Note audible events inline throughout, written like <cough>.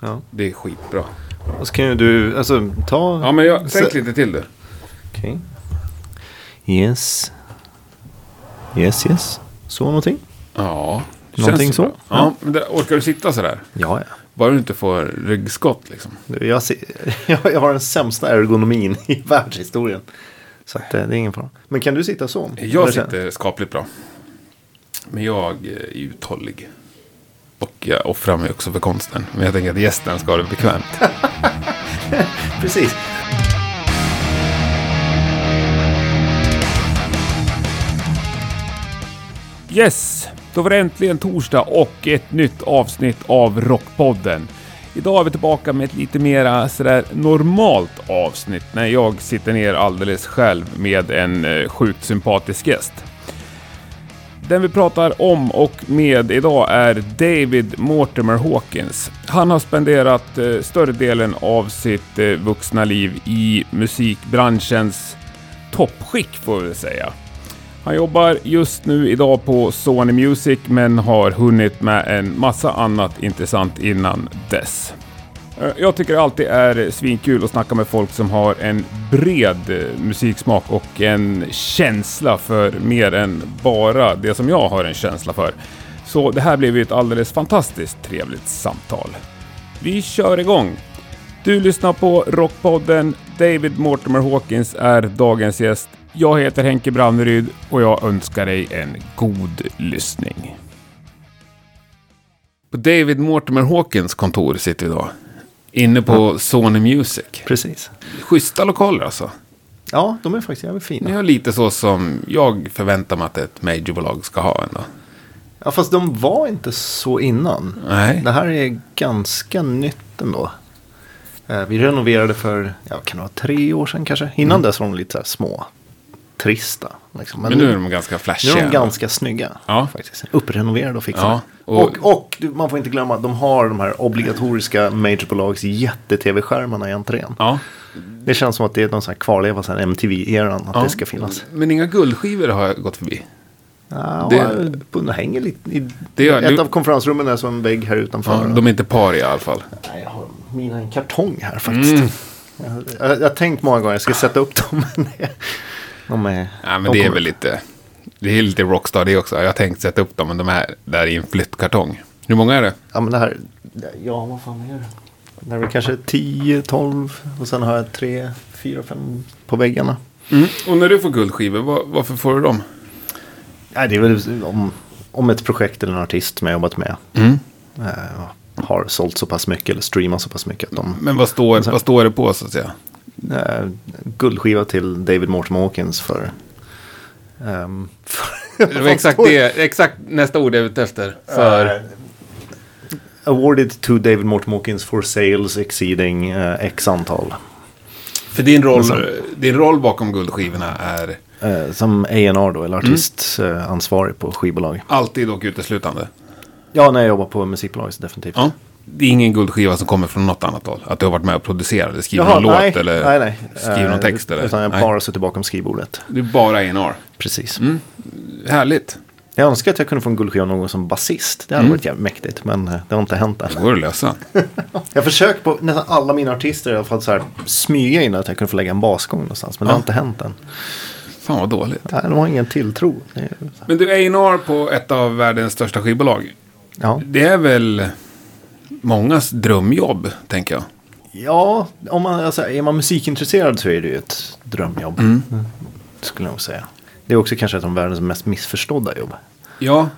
Ja. Det är skitbra. Och så kan ju du, alltså ta... Ja, men jag, sänk Så- lite till du. Okej. Yes. Yes, yes. Så någonting? Ja. det Någonting känns så? bra. Ja, men det, orkar du sitta sådär? Ja, ja. Bara du inte får ryggskott liksom. Du, Jag, ser, <laughs> jag har den sämsta ergonomin i <laughs> världshistorien. Så att, eh, det är ingen fara. Men kan du sitta så? Jag Eller- sitter skapligt bra. Men jag eh, är uthållig. Och jag offrar mig också för konsten. Men jag tänker att gästen ska ha det bekvämt. <laughs> Precis. Yes, då var det äntligen torsdag och ett nytt avsnitt av Rockpodden. Idag är vi tillbaka med ett lite mera sådär normalt avsnitt när jag sitter ner alldeles själv med en eh, sjukt sympatisk gäst. Den vi pratar om och med idag är David Mortimer Hawkins. Han har spenderat eh, större delen av sitt eh, vuxna liv i musikbranschens toppskick får vi väl säga. Han jobbar just nu idag på Sony Music men har hunnit med en massa annat intressant innan dess. Eh, jag tycker det alltid är svinkul att snacka med folk som har en bred eh, musiksmak och en känsla för mer än bara det som jag har en känsla för. Så det här blev ju ett alldeles fantastiskt trevligt samtal. Vi kör igång! Du lyssnar på Rockpodden. David Mortimer Hawkins är dagens gäst. Jag heter Henke Branneryd och jag önskar dig en god lyssning. På David Mortimer Hawkins kontor sitter vi idag. Inne på Sony Music. Precis. Schyssta lokaler alltså. Ja, de är faktiskt jävligt Ni fina. har lite så som jag förväntar mig att ett majorbolag ska ha ändå. Ja, fast de var inte så innan. Nej. Det här är ganska nytt ändå. Eh, Vi renoverade för, ja, kan det vara tre år sedan kanske? Innan dess var de lite så här små, trista. Liksom. Men nu är de ganska nu flashiga. är de ganska snygga. Ja. Faktiskt. Upprenoverade och fixade. Ja, och, och- och, man får inte glömma att de har de här obligatoriska majorbolags jätte-tv-skärmarna i entrén. Ja. Det känns som att det är någon sån här kvarleva sen MTV-eran att ja. det ska finnas. Men inga guldskivor har jag gått förbi. Ja, Det- det, hänger lite i Det gör- ett av konferensrummen är som en vägg här utanför. Ja, de är inte par i alla fall. Nej, jag har mina i en kartong här faktiskt. Mm. Jag, jag, jag har tänkt många gånger att jag ska sätta upp dem. <laughs> Men de är, Ja, men de det är väl lite... Det är lite rockstar det också. Jag har tänkt sätta upp dem, men de är där i en flyttkartong. Hur många är det? Ja, men det här. Ja, vad fan är det? Det är väl kanske 10, 12 och sen har jag 3, 4, 5 på väggarna. Och när du får guldskivor, var, varför får du dem? Nej, det är väl om, om ett projekt eller en artist som jag jobbat med Mm. eh, har sålt så pass mycket eller streamat så pass mycket att de Men vad står, Så- vad står det på så att säga? Eh, guldskiva till David Mortimer Hawkins för... ehm, för Det var exakt, det, exakt nästa ord jag är ute efter. För... Eh, awarded to David Mortimer Hawkins for sales exceeding eh, x antal. För din roll, Men din roll bakom guldskivorna är Eh, som A&R då, eller artistansvarig ansvarig på skivbolag. alltid och uteslutande. Ja, när jag jobbar på musikbolag så definitivt. Ja. Det är ingen guldskiva som kommer från något annat håll. Att du har varit med och producerat, eller skrivit någon nej, låt eller nej, nej. skrivit någon Eh, text. Eller? Utan jag nej. bara suttit bakom skrivbordet. Det är bara A&R. Precis. Härligt. Jag önskar att jag kunde få en guldskiva någon gång som basist. Det hade varit jävligt mäktigt, men eh, det har inte hänt än. Det går att lösa. <laughs> Jag har försökt på nästan alla mina artister i alla fall så här smyga in att jag kunde få lägga en basgång någonstans. Men det Ja. har inte hänt än. Fan vad dåligt. Nej, de har ingen tilltro. Det Men du, A&R på ett av världens största skivbolag. ja. Det är väl mångas drömjobb, tänker jag. ja, om man, alltså, är man musikintresserad så är det ju ett drömjobb. Mm. Skulle jag nog säga. Det är också kanske ett av världens mest missförstådda jobb. Ja,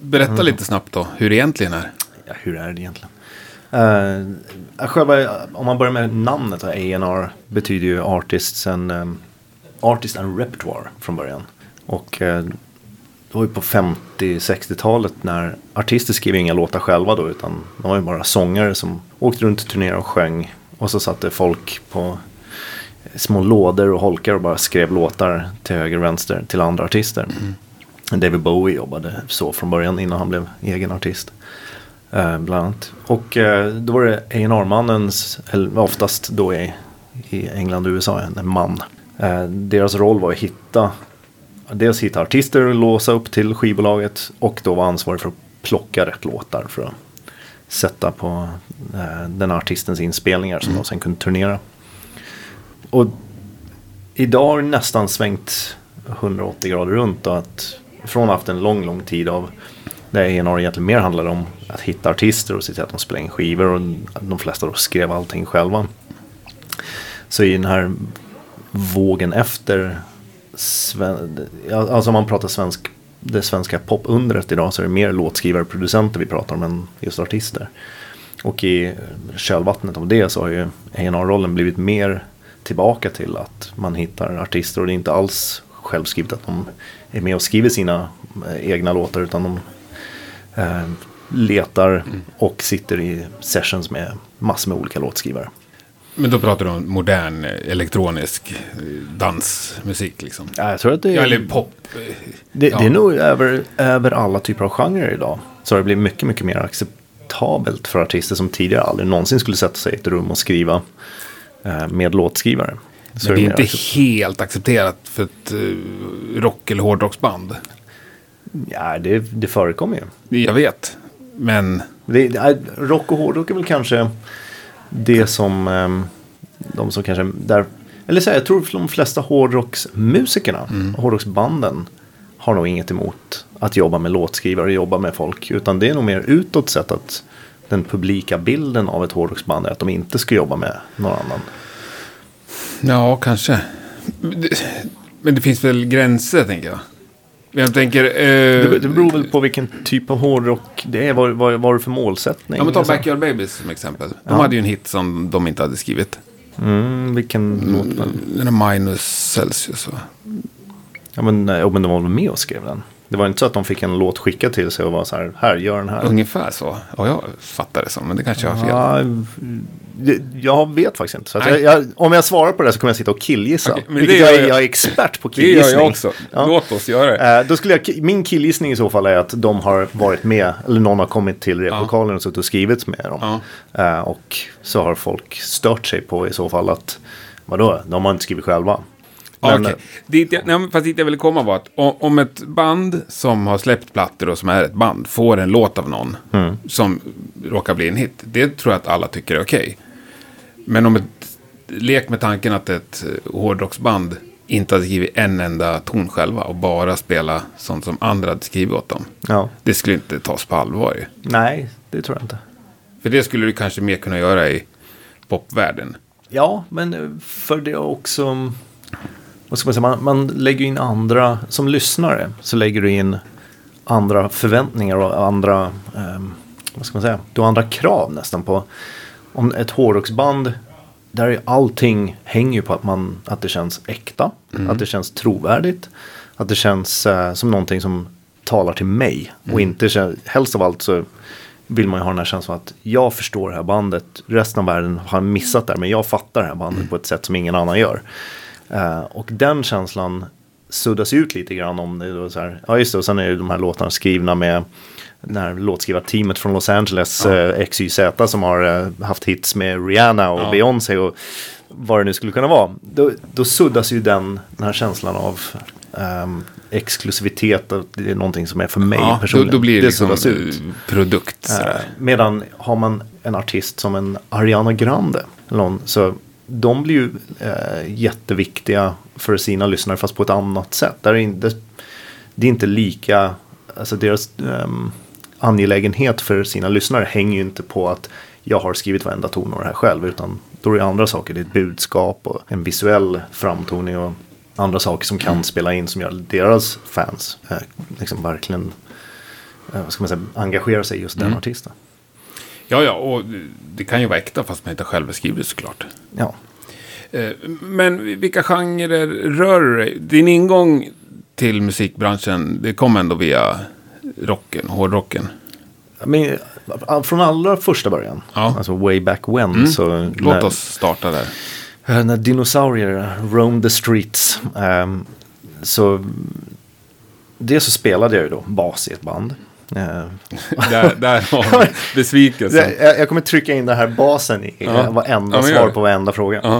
berätta lite snabbt då hur det egentligen är. Ja, hur är det egentligen? Uh, själva, om man börjar med namnet, A&R betyder ju Artists and, um, Artist and Repertoire från början. Och uh, var ju på 50-60-talet när artister skrev inga låtar själva då utan de var ju bara sångare som åkte runt och turnerade och sjöng. Och så satte folk på små lådor och holkar och bara skrev låtar till höger och vänster till andra artister. David Bowie jobbade så från början innan han blev egen artist. Eh, bland annat. Och eh, då var det eller oftast då i, i England och USA, en man. Eh, deras roll var att hitta, dels hitta artister och låsa upp till skivbolaget och då var ansvarig för att plocka rätt låtar för att sätta på eh, den artistens inspelningar som de sen kunde turnera. Och idag har det nästan svängt 180 grader runt. Då, att från haft en lång, lång tid av där A&R egentligen mer handlade om att hitta artister och se till att de spelade in skivor och de flesta då skrev allting själva. Så i den här vågen efter, alltså om man pratar svensk, det svenska popundret idag så är det mer låtskrivare och producenter vi pratar om än just artister. Och i kölvattnet av det så har ju A&R-rollen blivit mer tillbaka till att man hittar artister och det är inte alls självskrivet att de är med och skriver sina eh, egna låtar utan de eh, letar och sitter i sessions med massor med olika låtskrivare. Men då pratar du om modern eh, elektronisk eh, dansmusik liksom. Ja, jag tror att det Ja, är, eller pop. eh, det, ja. det är nog över, över alla typer av genrer idag. Så det blivit mycket, mycket mer acceptabelt för artister som tidigare aldrig någonsin skulle sätta sig i ett rum och skriva eh, med låtskrivare. Så Men det är mer inte accept- helt accepterat för ett rock eller hårdrocksband. Ja, det, det förekommer ju. Jag vet. Men Det, det är, rock och hårdrock är väl kanske det som ehm, de som kanske där eller så här, jag tror de flesta hårdrocksmusikerna, Mm. hårdrocksbanden har nog inget emot att jobba med låtskrivare och jobba med folk. Utan det är nog mer utåt sett att den publika bilden av ett hårdrocksband är att de inte ska jobba med någon annan. ja, kanske. Men det, men det finns väl gränser tänker jag. Jag tänker... eh, Det, det beror väl på vilken typ av hårdrock det är. Vad, vad, vad har du för målsättning? Ja, men ta Alltså, Backyard Babies som exempel. De Ja. hade ju en hit som de inte hade skrivit. Mm, vilken låt? var det? Den är Minus Celsius va? Ja men, nej, ja, men de var väl med och skrev den. Det var inte så att de fick en låt skickad till sig och var så här, här gör den här. Ungefär så. Ja, jag fattar det som. Men det kanske jag har fel. Ja, det- jag vet faktiskt inte. Så jag, jag, om jag svarar på det så kommer jag sitta och killgissa. Okej, men det vilket gör jag, är- jag. jag är expert på <laughs> Det killgissning. gör jag också. Ja. Låt oss göra det. Eh, då skulle jag, min killgissning i så fall är att de har varit med, eller någon har kommit till replokalen och suttit och skrivit med dem. Eh, och så har folk stört sig på i så fall att, vadå, de har inte skrivit själva. Men, okej. Dit jag, nej, men fast dit jag ville komma var att om ett band som har släppt plattor och som är ett band får en låt av någon Mm. som råkar bli en hit. Det tror jag att alla tycker är okej. Men om ett lek med tanken att ett eh, hårdrocksband inte hade skrivit en enda ton själva och bara spela sånt som andra hade skrivit åt dem. ja, Det skulle inte tas på allvar ju. nej, det tror jag inte. För det skulle du kanske mer kunna göra i popvärlden. Ja, men eh, för det är också... Vad ska man säga? Man, man lägger in andra... Som lyssnare så lägger du in andra förväntningar och andra... ehm, vad ska man säga? Du har andra krav nästan på... Om ett hårdrocksband... Där är allting hänger ju på att, man, att det känns äkta. Att det känns trovärdigt. Att det känns eh, som någonting som talar till mig. Och inte helst av allt så vill man ju ha den här känslan att jag förstår det här bandet. Resten av världen har missat det här, men jag fattar det här bandet på ett sätt som ingen annan gör. Eh, och den känslan suddas ut lite grann om det. Då så här, ja just det, och sen är det de här låtarna skrivna med det här låtskrivarteamet från Los Angeles, eh, XYZ, som har eh, haft hits med Rihanna och Ja. Beyoncé och vad det nu skulle kunna vara. Då, då suddas ju den, den här känslan av ehm, exklusivitet, att det är någonting som är för mig Ja, då, personligen. då blir det, liksom suddas ut. produkt. Eh, medan har man en artist som en Ariana Grande. någon, Så de blir ju eh, jätteviktiga för sina lyssnare fast på ett annat sätt. Där är inte, det är inte lika, alltså deras ehm, angelägenhet för sina lyssnare hänger ju inte på att jag har skrivit varenda ton av det här själv. Utan då är det andra saker. Det är ett budskap och en visuell framtoning och andra saker som kan spela in som gör deras fans eh, liksom verkligen eh, vad ska man säga, engagera sig i just den artisten. Ja, ja, och det kan ju vara äkta fast man inte själv skriver det såklart. Ja. Eh, Men vilka genrer rör du dig? Din ingång till musikbranschen, det kom ändå via rocken, hårdrocken. Men, från allra första början, Ja. alltså way back when, så Låt när, oss starta där. eh, när dinosaurier roam the streets. ehm, så det så spelade jag ju då bas i ett band. Eh, Där, där har vi besvikelsen. jag, jag kommer trycka in den här basen i Ja. varenda Ja, svar på varenda fråga. Ja.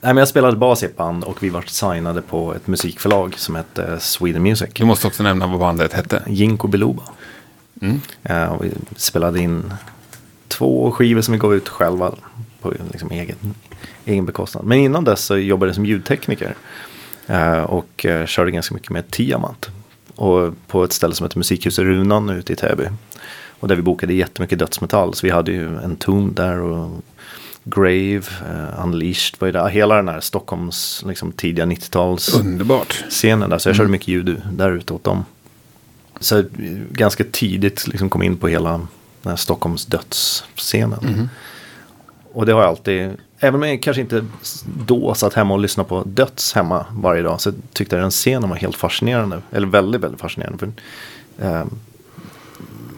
Nej, men jag spelade bas i ett band och vi var signade på ett musikförlag som hette Sweden Music. Du måste också nämna vad bandet hette. Jinko Biloba. Mm. Eh, och vi spelade in två skivor som vi gav ut själva på liksom egen, egen bekostnad. Men innan dess så jobbade jag som ljudtekniker. Eh, och eh, körde ganska mycket med Tiamat. Och på ett ställe som heter Musikhuset Runan ute i Täby. Och där vi bokade jättemycket dödsmetall. Så vi hade ju en Tomb där och Grave, uh, Unleashed var ju där. Hela den här Stockholms liksom, tidiga 90-tals Underbart. scenen där. Så jag körde mycket ljud där ute åt dem. Så ganska tidigt liksom kom in på hela den här Stockholms dödsscenen. Och det har jag alltid, även om jag kanske inte då satt hemma och lyssnade på döds hemma varje dag. Så tyckte jag den scenen var helt fascinerande. Eller väldigt, väldigt fascinerande. För, eh,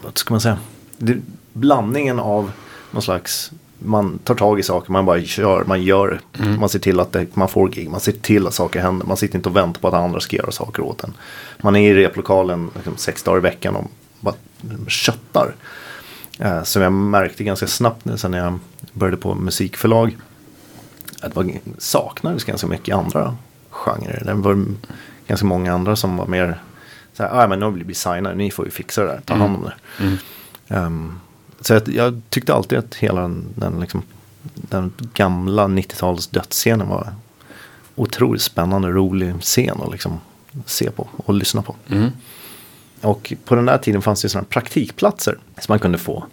vad ska man säga? Det, blandningen av någon slags man tar tag i saker, man bara kör, man gör. Man ser till att det, man får gig, man ser till att saker händer. Man sitter inte och väntar på att andra ska göra saker åt en. Man är i replokalen liksom, sex dagar i veckan och bara köttar. Eh, som jag märkte ganska snabbt nu sen när jag började på musikförlag. Att det var, saknades ganska mycket andra genrer. Det var ganska många andra som var mer så här, ah, men nu har vi blivit signade, ni får ju fixa det där, ta hand om det. Ehm, så jag, jag tyckte alltid att hela den, den, liksom, den gamla 90-tals dödsscenen var otroligt spännande, rolig scen att liksom se på och lyssna på. Och på den där tiden fanns det sådana praktikplatser som man kunde få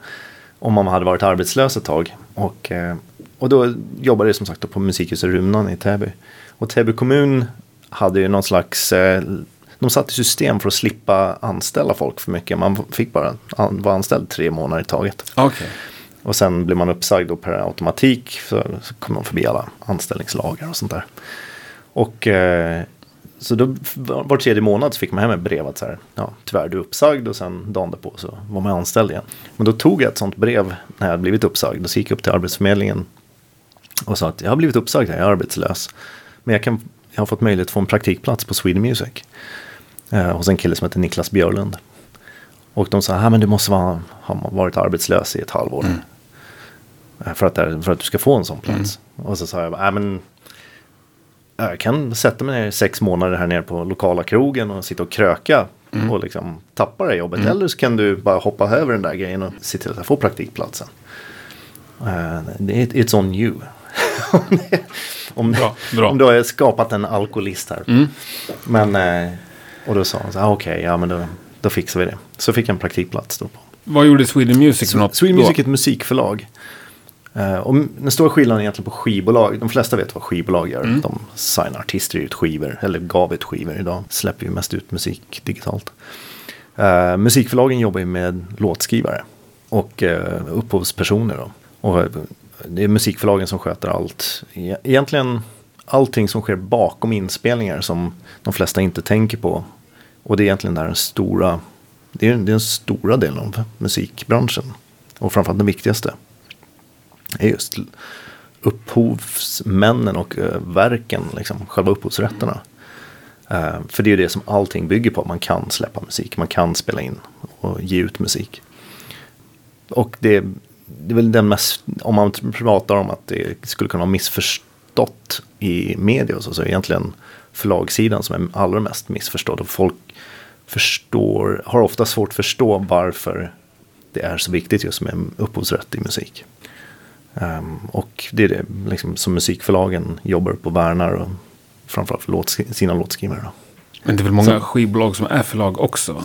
om man hade varit arbetslös ett tag. Och, eh, och då jobbade jag som sagt på Musikhuset Runan i Täby. Och Täby kommun hade ju någon slags, eh, de satte system för att slippa anställa folk för mycket. Man fick bara vara anställd tre månader i taget. Okej. Och sen blev man uppsagd då per automatik. Så, så kom de förbi alla anställningslagar och sånt där. Och eh, så då var tredje månad så fick man hem ett brev att så här, ja, tyvärr du är uppsagd och sen dagen därpå så var man anställd igen. Men då tog jag ett sånt brev när jag blivit uppsagd och så gick jag upp till Arbetsförmedlingen och sa att jag har blivit uppsagd här, jag är arbetslös. Men jag, kan, jag har fått möjlighet att få en praktikplats på Sweden Music. Eh, hos en kille som heter Niklas Björlund. Och de sa, ah, men du måste vara, ha varit arbetslös i ett halvår. Eh, För, att, för att du ska få en sån plats. Och så sa jag, ah, men jag kan sätta mig ner sex månader här nere på lokala krogen och sitta och kröka och liksom tappa det här jobbet. Eller så kan du bara hoppa över den där grejen och se till att jag får praktikplatsen. Uh, it, it's on you. <laughs> om, Bra, bra. om du har skapat en alkoholist här. Men, eh, och då sa han så här, "Ah, okej, ja men då, då fixar vi det. Så fick jag en praktikplats då på Vad gjorde Sweden Music Sweden? Music är ett musikförlag. Eh, och den stora skillnaden egentligen på skivbolag, de flesta vet vad skivbolag gör. Mm. De signar artister ut skivor, eller gav ut skivor. Idag släpper vi mest ut musik digitalt. Eh, musikförlagen jobbar ju med låtskrivare och uh, upphovspersoner. Då. Och det är musikförlagen som sköter allt. E- Egentligen allting som sker bakom inspelningar som de flesta inte tänker på. Och det är egentligen där den stora, det är, det är den stora delen av musikbranschen. Och framförallt den viktigaste är just upphovsmännen och eh, verken, liksom, själva upphovsrätterna. Eh, för det är ju det som allting bygger på. Man kan släppa musik, man kan spela in och ge ut musik. Och det, det är väl den mest, om man pratar om att det skulle kunna vara missförstått i media och så, så är det egentligen förlagssidan som är allra mest missförstådd. Och folk förstår, har ofta svårt att förstå varför det är så viktigt just med upphovsrätt i musik. Ehm, och det är det liksom, som musikförlagen jobbar på och värnar och framförallt för låtsk- sina låtskrivare. Då. Men det är väl många skivbolag som är förlag också? Va?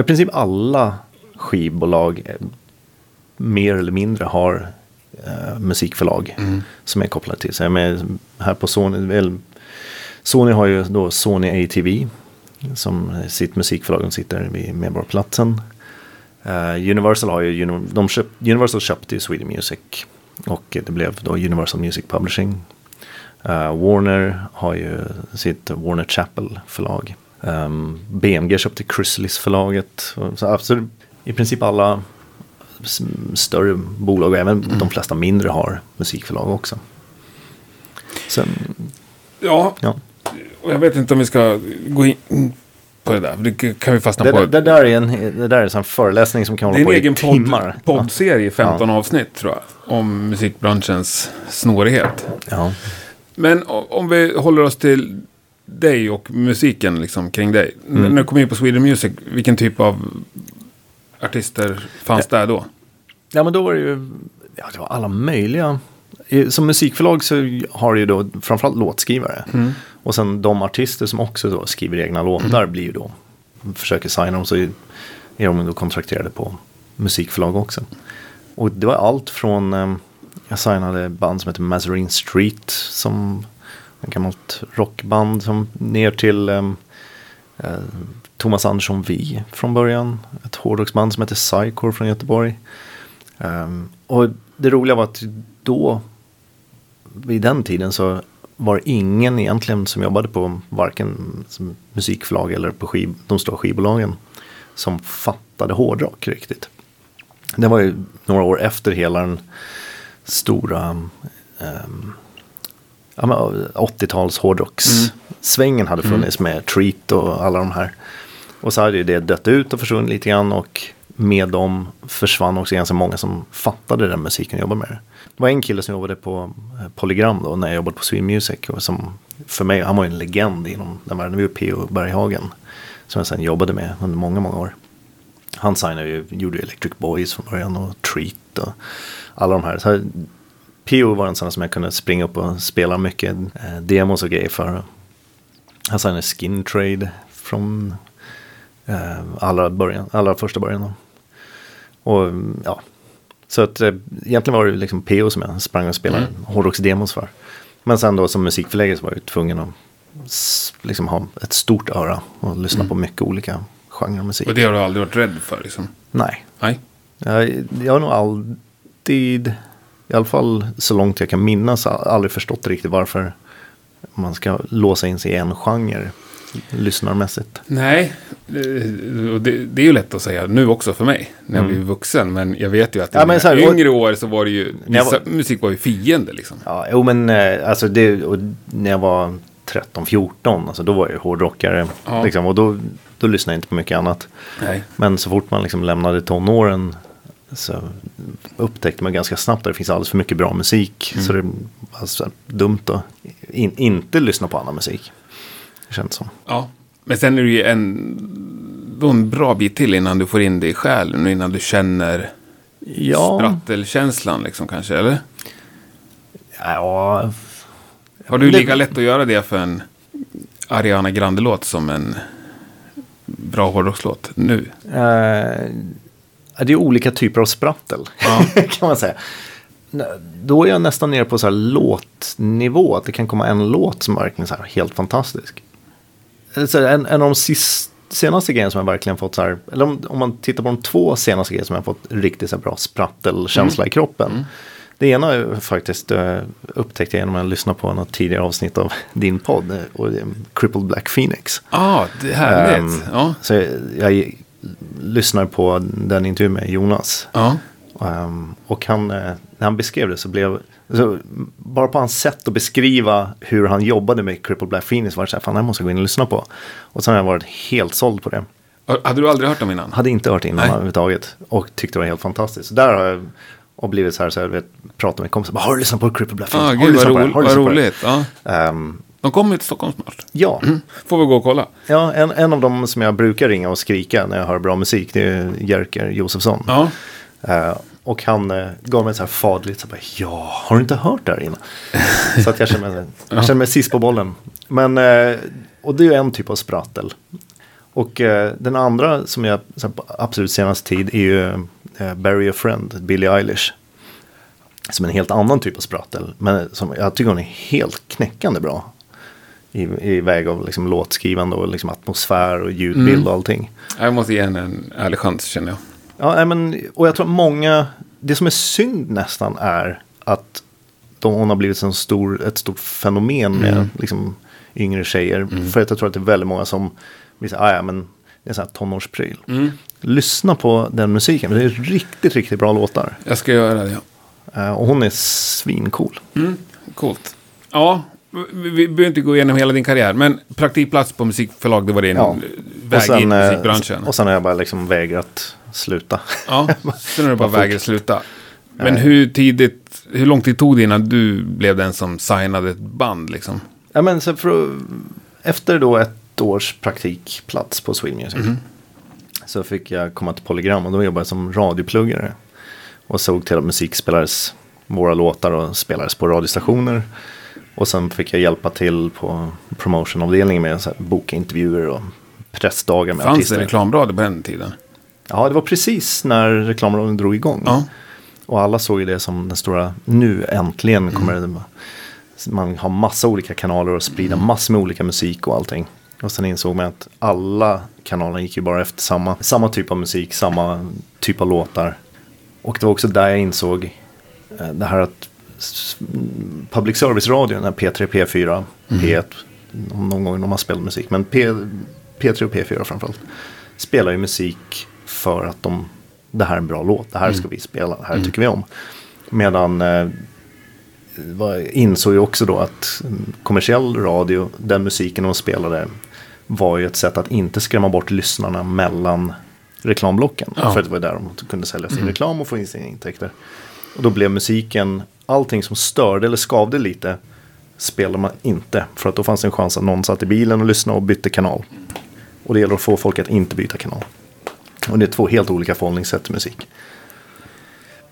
I princip alla skivbolag eh, mer eller mindre har eh, musikförlag som är kopplade till sig. Men här på Sony, väl, Sony har ju då Sony ATV som sitt musikförlag, de sitter vid Medborgarplatsen. Eh, Universal har ju, de köp, Universal köpte ju Sweden Music och det blev då Universal Music Publishing. Eh, Warner har ju sitt Warner Chappell förlag. Um, BMG köpte Chrysalis förlaget. Och Så absolut, I princip alla större bolag och även de flesta mindre har musikförlag också. Sen, Ja, ja. och jag vet inte om vi ska gå in på det där. Det kan vi fastna det, på. det, det där är en, det där är en föreläsning som kan Det är hålla en på i egen timmar. podd, poddserie, 15 avsnitt tror jag. Om musikbranschens snårighet. Ja. Men om vi håller oss till dig och musiken liksom kring dig. Mm. När du kom in på Sweden Music, vilken typ av artister fanns där då? Ja men då var det ju ja, det var alla möjliga. Som musikförlag så har du ju då framförallt låtskrivare. Och sen de artister som också då skriver egna låtar blir ju då, försöker signa dem så är de då kontrakterade på musikförlag också. Och det var allt från, eh, jag signade band som heter Mazarine Street som en gammalt rockband som ner till eh, eh, Thomas Andersson Vi från början. Ett hårdrocksband som heter Psycore från Göteborg. Ehm, och det roliga var att då, vid den tiden så var ingen egentligen som jobbade på varken musikförlag eller på skiv, de stora skivbolagen som fattade hårdrock riktigt. Det var ju några år efter hela den stora ehm, ja, men 80-tals hårdrockssvängen hade funnits med Treat och alla de här. Och så hade ju det dött ut och försvunnit lite grann och med dem försvann också ganska många som fattade den musiken och jobbade med det. Det var en kille som jobbade på eh, Polygram då när jag jobbade på Sweden Music och som för mig, han var ju en legend inom den världen, det var P.O. Berghagen som jag sen jobbade med under många, många år. Han signade ju, gjorde Electric Boys från början och Treat och alla de här. Så här P.O. var en sån som jag kunde springa upp och spela mycket eh, demos och grejer för. Han signade Skin Trade från eh, allra, början, allra första början. Då. Och mm, ja, så att eh, egentligen var det liksom P.O. som jag sprang och spelade hårdrocksdemos för. Men sen då som musikförläggare så var jag tvungen att liksom ha ett stort öra och lyssna på mycket olika genrer musik. Och det har du aldrig varit rädd för liksom? Nej, Nej. jag, jag har nog alltid, i alla fall så långt jag kan minnas, aldrig förstått riktigt varför man ska låsa in sig i en genre lyssnarmässigt. Nej, eh, och det, det är ju lätt att säga nu också för mig. När jag blir vuxen. Men jag vet ju att i Mm. Ja, här, och- yngre år så var det ju... Var- musik var ju fiende liksom. Ja, jo men eh, alltså det, och när jag var 13-14, alltså då var jag ju hårdrockare. Ja. Liksom, och då, då lyssnade jag inte på mycket annat. Nej. Men så fort man liksom lämnade tonåren så upptäckte man ganska snabbt att det finns alldeles för mycket bra musik. Så det är alltså dumt att in, inte lyssna på annan musik. Det känns som. Ja. Men sen är det ju en, en bra bit till innan du får in det i själen. och Innan du känner Ja, sprattelkänslan liksom kanske, eller? ja Har du lika lätt att göra det för en Ariana Grande-låt som en bra hårdrockslåt nu? Eh, det är olika typer av sprattel. Ja. <laughs> kan man säga. Då är jag nästan nere på så här låtnivå. Att det kan komma en låt som är verkligen så här helt fantastisk. Eh, en, en av de sist, senaste grejerna som jag verkligen fått så här. Eller om, om man tittar på de två senaste grejerna som jag fått riktigt så bra sprattelkänsla i kroppen. Det ena är faktiskt uh, upptäckte jag genom att lyssna på något tidigare avsnitt av <laughs> din podd. eh, Och Crippled Black Phoenix. Ah, det är härligt. Ehm, ja. Så jag, jag lyssnar på den intervjun med Jonas. ja. Ehm, och han, eh, när han beskrev det så blev, så, bara på hans sätt att beskriva hur han jobbade med Cripple Black Phoenix var det så här, fan det här måste jag gå in och lyssna på. Och sen har jag varit helt såld på det. Hade du aldrig hört dem innan? Hade inte hört innan Nej. överhuvudtaget. Och tyckte det var helt fantastiskt. Så där har jag och blivit så här, så jag vet, pratat med kompisar, bara, har du lyssnat på Cripple Black Phoenix? Ah, har du lyssnat på det? Har du vad lyssnat på det?" roligt. Ja. Ehm, De kommer till Stockholm snart. ja, Får vi gå och kolla. ja en, en av dem som jag brukar ringa och skrika när jag hör bra musik, det är Jerker Josefsson. Ja. Eh, och han uh, gav mig ett så här fadligt, så bara, ja, har du inte hört det här innan? så att jag känner mig, <laughs> jag känner mig sist på bollen. Men, eh, och det är ju en typ av sprattel. Och eh, den andra som jag, här, på absolut senaste tid är ju uh, Bury a Friend, Billie Eilish. Som en helt annan typ av sprattel. Men som, jag tycker hon är helt knäckande bra. I, i väg av liksom, låtskrivande och liksom, atmosfär och ljudbild och allting. Jag måste ge henne en ärlig chans känner jag. Ja, nej, men, och jag tror att många, det som är synd nästan är att de, hon har blivit en stor, ett stort fenomen med liksom, yngre tjejer. För att jag tror att det är väldigt många som blir så här, "Ah, ja men det är en sån här tonårspryl. Lyssna på den musiken, det är riktigt, riktigt bra låtar. Jag ska göra det, ja. Eh, och hon är svincool. Mm, coolt. Ja, vi, behöver inte gå igenom hela din karriär, men praktikplats på musikförlag, det var din Ja. väg in i eh, musikbranschen. och sen har jag bara liksom vägrat sluta. Ja, <laughs> sen har du bara Vad vägrat sluta. Men hur tidigt, hur lång tid tog det innan du blev den som signade ett band liksom? Ja, men så för, efter då ett års praktikplats på Sweden Music. Så fick jag komma till Polygram och då jobbade jag som radiopluggare. Och såg till att musik spelades, våra låtar och spelades på radiostationer. Och sen fick jag hjälpa till på promotionavdelningen med så här, boka intervjuer och pressdagar med Fanns artister. det reklamradio på den tiden? Ja, det var precis när reklamradion drog igång. Ja. Och alla såg ju det som den stora, nu äntligen kommer det, man har massa olika kanaler och sprida massor med olika musik och allting. Och sen insåg man att alla kanaler gick ju bara efter samma, samma typ av musik, samma typ av låtar. Och det var också där jag insåg eh, det här att public service-radion, den här P3, P4, P1, om någon gång de har spelat musik, men P, P3 och P4 framförallt, spelar ju musik för att de, det här är en bra låt, det här ska vi spela, det här tycker vi om. Medan eh, insåg ju också då att mm, kommersiell radio, den musiken de spelade var ju ett sätt att inte skrämma bort lyssnarna mellan reklamblocken. Ja. För att det var där de kunde sälja sin reklam och få in sina intäkter. Och då blev musiken, allting som störde eller skavde lite spelade man inte. För att då fanns det en chans att någon satt i bilen och lyssnade och bytte kanal. Och det gäller att få folk att inte byta kanal. Och det är två helt olika förhållningssätt till musik.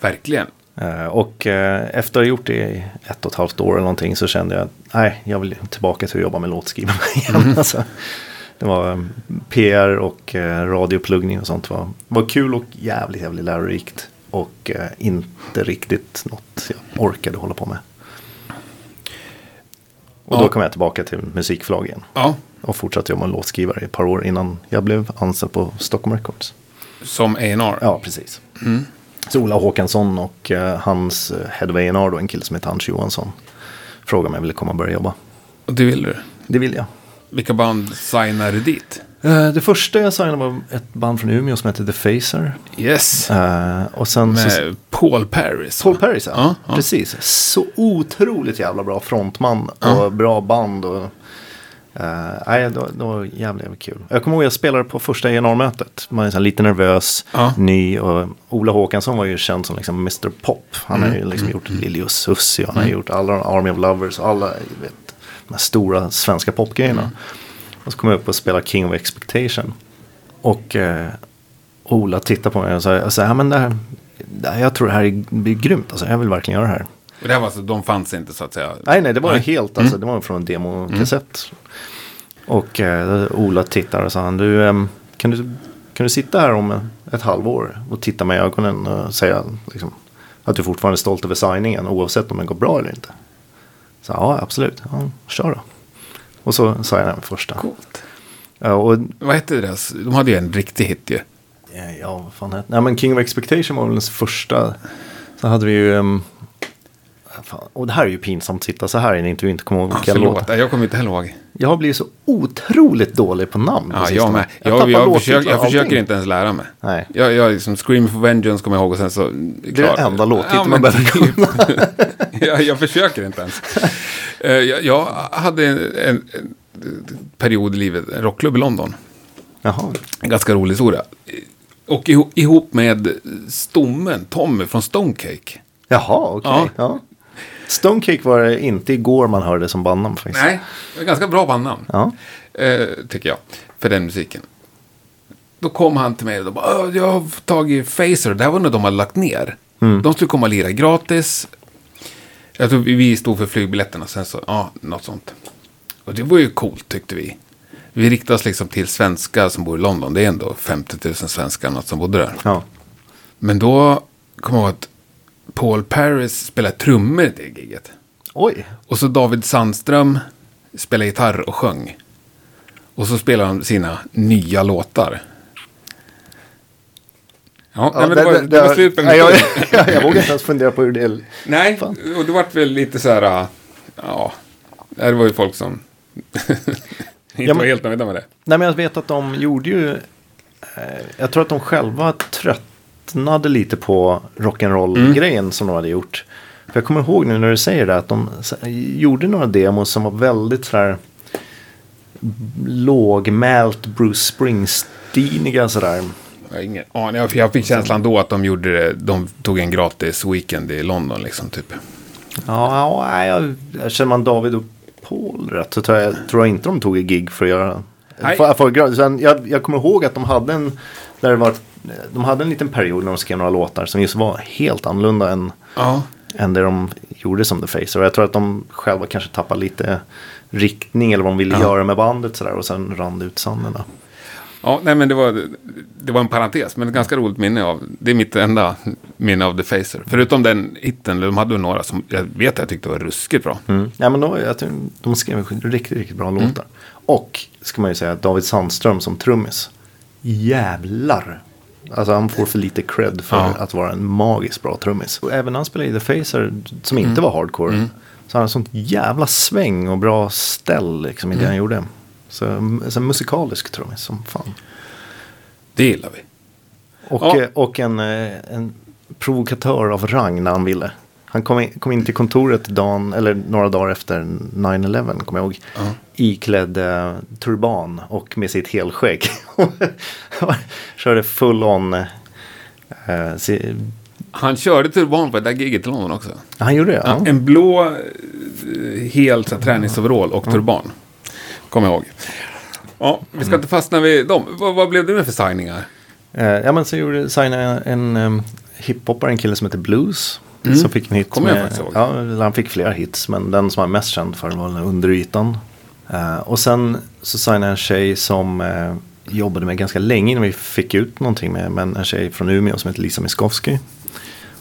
Verkligen. Eh, Och eh, efter att ha gjort det i ett och ett halvt år eller någonting så kände jag att nej, jag vill tillbaka till att jobba med låtskrivande <laughs> igen. Alltså, det var eh, PR och radiopluggning och sånt var, var kul och jävligt, jävligt lärorikt. Och inte riktigt något jag orkade hålla på med. Och Ja. då kom jag tillbaka till musikförlag igen. Ja, Och fortsatte jobba med låtskrivare i ett par år innan jag blev anställd på Stockholm Records. Som A&R. Ja, precis. Så Ola Håkansson och eh, hans uh, head of A&R då, en kille som heter Hans Johansson, frågade om jag ville komma och börja jobba. Och det vill du. Det vill jag. Vilka band signade du dit? Eh, det första jag signade var ett band från Umeå som hette The Facer. Yes. Eh, och sen så, Med Paul Paris. Paul Paris, ja. Ja, ja. Precis. Så otroligt jävla bra frontman och bra band. Och, eh, nej, det, var, det var jävligt, jävligt kul. Jag kommer ihåg jag spelade på första A&R-mötet. Man är lite nervös, Ja. ny. Och Ola Håkansson var ju känd som liksom Mr Pop. Han har ju Mm. liksom gjort Lilius Susie. Han har gjort alla Army of Lovers och alla vet, de här stora svenska popgrejerna. Mm. Och så kom jag upp och spelade King of Expectation. Och eh, Ola tittade på mig och sa, sa ja, men det här, det här, jag tror det här är, blir grymt. Alltså, jag vill verkligen göra det här. Och det här var alltså, de fanns inte så att säga. Nej, nej, det var Nej. helt, alltså, det var från en demokassett. Och eh, Ola tittar och sa, han, du, ehm, kan, du, kan du sitta här om ett halvår och titta mig i ögonen och säga liksom, att du fortfarande är stolt över signingen oavsett om den går bra eller inte? Så ja, absolut, ja, kör då. Och så sa jag den första. Coolt. Ja, och Vad hette deras? De hade ju en riktig hit ju. Ja, ja, vad fan hette Nej, men King of Expectation var väl den första. Så hade vi ju... Um, fan, och det här är ju pinsamt att sitta så här i en intervju inte komma ihåg Ja, vilka förlåt, låtar. jag kommer inte heller ihåg. Jag har blivit så otroligt dålig på namn. Ja, jag med. Jag Jag, jag, försöker, jag försöker inte ens lära mig. Nej. Jag, jag liksom Scream for Vengeance kommer jag ihåg och sen så... Det är den enda låttiteln man behöver kunna. <laughs> jag, jag försöker inte ens. Eh, jag, jag hade en, en, en period i livet, en rockklubb i London. Jaha. En ganska rolig historia. Och ihop, med stommen, Tommy från Stonecake. Jaha, okej. Ja. Ja. Stonecake var det inte igår man hörde som bandnamn faktiskt. Nej, det är ganska bra bandnamn. Ja. eh, tycker jag, för den musiken. Då kom han till mig och bara, "Åh, jag har tagit Facer, det här var när de hade lagt ner. De skulle komma och lira gratis. Jag tror vi- vi stod för flygbiljetterna, sen så, ja, något sånt. Och det var ju coolt tyckte vi. Vi riktade oss liksom till svenskar som bor i London, det är ändå 50 000 svenskar något som bodde där. ja. Men då kom jag ihåg att Paul Paris spelade trummor i det giget. Oj. Och så David Sandström spelade gitarr och sjöng. Och så spelade han sina nya låtar. Ja, nej, men det, var, det, var slut på nej, jag, jag, <laughs> jag vågar inte ens fundera på hur det. Nej, Fan. och det vart väl lite så här, äh, ja, det var ju folk som <laughs> inte Ja, var helt nöjda med det. Nej men jag vet att de gjorde ju. Eh, jag tror att de själva tröttnade lite på rock'n'roll-grejen som de hade gjort. För jag kommer ihåg nu när du säger det att de gjorde några demos som var väldigt sådär lågmält Bruce Springsteeniga sådär. Jag, har ingen aning. Jag- fick känslan då att de gjorde det, de tog en gratis weekend i London liksom typ. Ja, jag, jag känner man David och Paul rätt så tror jag, tror jag inte de tog ett gig för att göra för, för, jag, jag kommer ihåg att de hade en där det var de hade en liten period när de skrev några låtar som just var helt annorlunda än, Ja. än det de gjorde som The Facer. Och jag tror att de själva kanske tappade lite riktning eller vad de ville Ja. göra med bandet sådär och sen rann det ut sanden. Ja, nej men det var, det var en parentes, men ett ganska roligt minne av, det är mitt enda minne av The Facer. Förutom den hitten, de hade några som jag vet att jag tyckte var ruskigt bra. Mm. Ja, men då, jag tror, de skrev riktigt, riktigt bra Mm. låtar. Och, ska man ju säga, David Sandström som trummis. Jävlar! Alltså han får för lite cred för Ja. att vara en magiskt bra trummis. Och även när han spelade i The Facer, som Mm. inte var hardcore, så hade han sånt jävla sväng och bra ställ liksom, i Mm. det han gjorde. Så, så en musikalisk trummis som fan. Det gillar vi. Och, Ja. eh, och en, eh, en provokatör av rang när han ville. Han kom in, kom in till kontoret dagen, eller några dagar efter 9-11, kommer jag ihåg. Ja. Iklädd eh, turban och med sitt helskägg. <laughs> Körde full on. Eh, si, Han körde turban på det där giget i London också. han gjorde det? Ja, en blå, eh, helt så här, träningsoverall och turban. Kommer jag ihåg. Ja, vi ska inte fastna vid dem. Vad, vad blev det med för signingar? Ja men så gjorde signade en um, hiphoppare, en kille som heter Blues. Mm. Som fick en hit. Kommer jag med- ihåg. Ja, han fick flera hits. Men den som han är mest känd för var den Under ytan. Eh, och sen så signade jag en tjej som eh, jobbade med ganska länge innan vi fick ut någonting med. Men en tjej från Umeå som heter Lisa Miskovsky.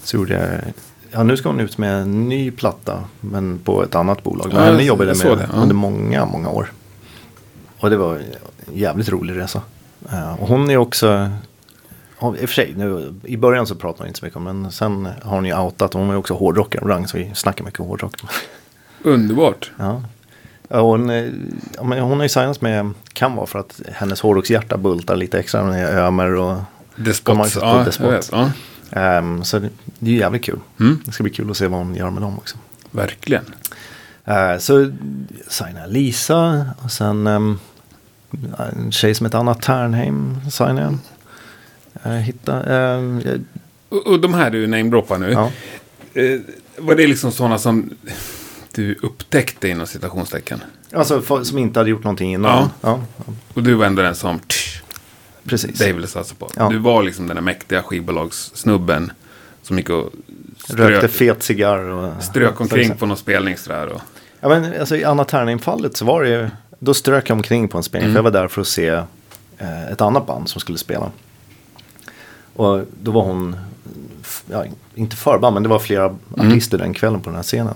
Så gjorde jag, ja nu ska hon ut med en ny platta. Men på ett annat bolag. Men Ja, henne jag- jobbade jag jag med det, ja. under många, många år. Och det var en jävligt rolig resa. Eh, och hon är också Ja, I och för sig, nu, i början så pratar hon inte så mycket om men sen har hon ju outat. Hon är ju också hårdrockare rang så vi snackar mycket hårdrock. Underbart. Ja. Hon, eh, ja, men hon har ju signats med kan vara för att hennes hårdrockshjärta bultar lite extra. Är ömer och The De har Spots. ju Ja. Spots. Ja, ehm, så det, det är ju jävligt kul. Mm. Det ska bli kul att se vad hon gör med dem också. verkligen. Uh, så signade Lisa och sen um, en tjej som heter Anna Ternheim signade jag. Uh, hitta, ehm, Och, och de här du namedroppar nu. ja. Eh, var det liksom sådana som du upptäckte inom citationstecken? Alltså för, som inte hade gjort någonting innan. Ja. Ja, Och du var ändå den som tsch, precis. ville satsa på. Ja. Du var liksom den där mäktiga skivbolagssnubben som gick och Rökte strök, fet cigarr. Och, strök omkring på någon spelning sådär. Och, Ja, men, alltså, I Anna Ternheim-fallet så var det ju, då strök jag omkring på en spelning. För jag var där för att se eh, ett annat band som skulle spela. Och då var hon, ja, inte förband, men det var flera artister den kvällen på den här scenen.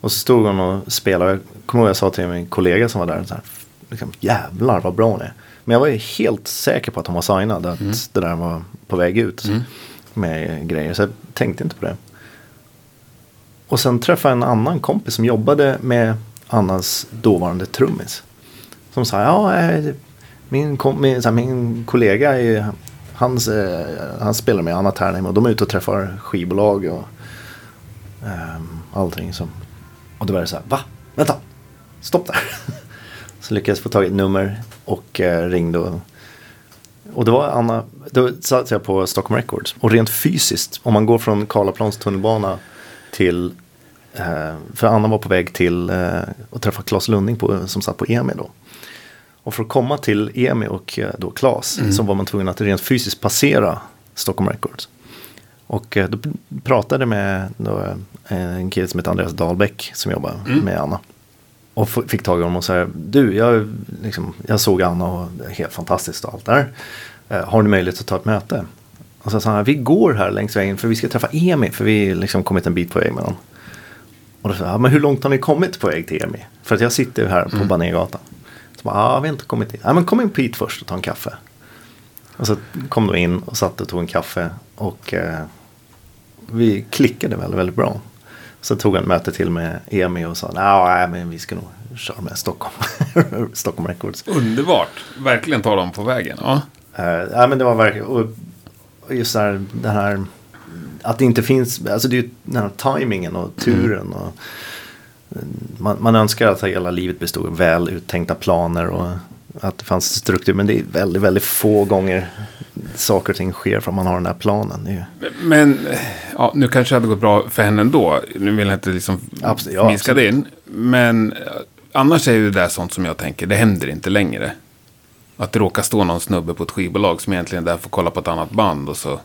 Och så stod hon och spelade. Jag kommer ihåg jag sa till min kollega som var där, så här, liksom, jävlar vad bra hon är. Men jag var ju helt säker på att hon var signad, att det där var på väg ut med grejer. Så jag tänkte inte på det. Och sen träffade jag en annan kompis som jobbade med Annas dåvarande trummis. Som sa, ja, eh, min, kom, min, så här, min kollega, är, han, eh, han spelar med Anna Ternheim och de är ute och träffar skivbolag och ehm, allting. Som, och då var det så här, va? Vänta, stopp där. <laughs> så lyckades jag få tag i ett nummer och eh, ringde och och då var Anna, då satt jag på Stockholm Records. Och rent fysiskt, om man går från Karlaplans tunnelbana till, eh, för Anna var på väg till eh, att träffa Claes Lunding på, som satt på EMI då. Och för att komma till EMI och eh, då Claes så var man tvungen att rent fysiskt passera Stockholm Records. Och eh, då pratade med då, eh, en kille som heter Andreas Dahlbäck som jobbar med Anna. Och fick tag i honom och sa, du, jag, liksom, jag såg Anna och det är helt fantastiskt och allt där. Har du möjlighet att ta ett möte? Och så sa han, vi går här längs vägen för vi ska träffa Emi, för vi har liksom kommit en bit på väg med honom. Och då sa jag, men hur långt har ni kommit på väg till Emi? För att jag sitter ju här på Banérgatan. Så bara, ja, vi har inte kommit dit. Ja, men kom in hit först och ta en kaffe. Och så kom de in och satt och tog en kaffe. Och eh, vi klickade väldigt, väldigt bra. Så tog han ett möte till med EMI och sa nej men vi ska nog köra med Stockholm. <laughs> Stockholm Records. underbart. Verkligen ta dem på vägen. Ja. Uh, men det var verkligen, och, och just här, det här, att det inte finns, alltså det är ju den här tajmingen och turen. Och, eh, man, man önskar att hela livet bestod av väl uttänkta planer och att det fanns struktur. Men det är väldigt, väldigt få gånger saker och ting sker för att man har den där planen. Det Men ja, nu kanske det hade gått bra för henne ändå. Nu vill jag inte liksom Absolut, ja, minska det in. Men eh, annars är ju det där sånt som jag tänker, det händer inte längre. Att det råkar stå någon snubbe på ett skivbolag som egentligen är där för att kolla på ett annat band och så.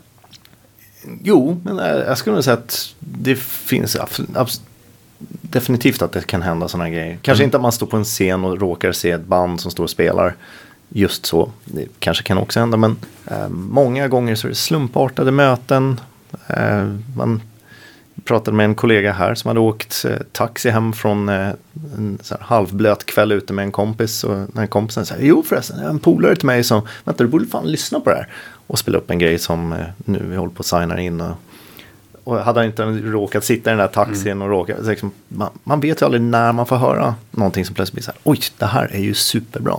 Jo, men eh, jag skulle nog säga att det finns abs- abs- definitivt att det kan hända sådana grejer. Kanske inte att man står på en scen och råkar se ett band som står och spelar just så. Det kanske kan också hända, men eh, många gånger så är det slumpartade möten. Eh, man pratade med en kollega här som hade åkt eh, taxi hem från eh, en halvblöt kväll ute med en kompis. Och den här kompisen sa, jo förresten, en polare till mig som, vänta du borde fan lyssna på det här. Och spela upp en grej som eh, nu vi håller på att signa in. Och, och hade han inte råkat sitta i den där taxin och råkat, liksom, man, man vet ju aldrig när man får höra någonting som plötsligt blir så här, oj, det här är ju superbra.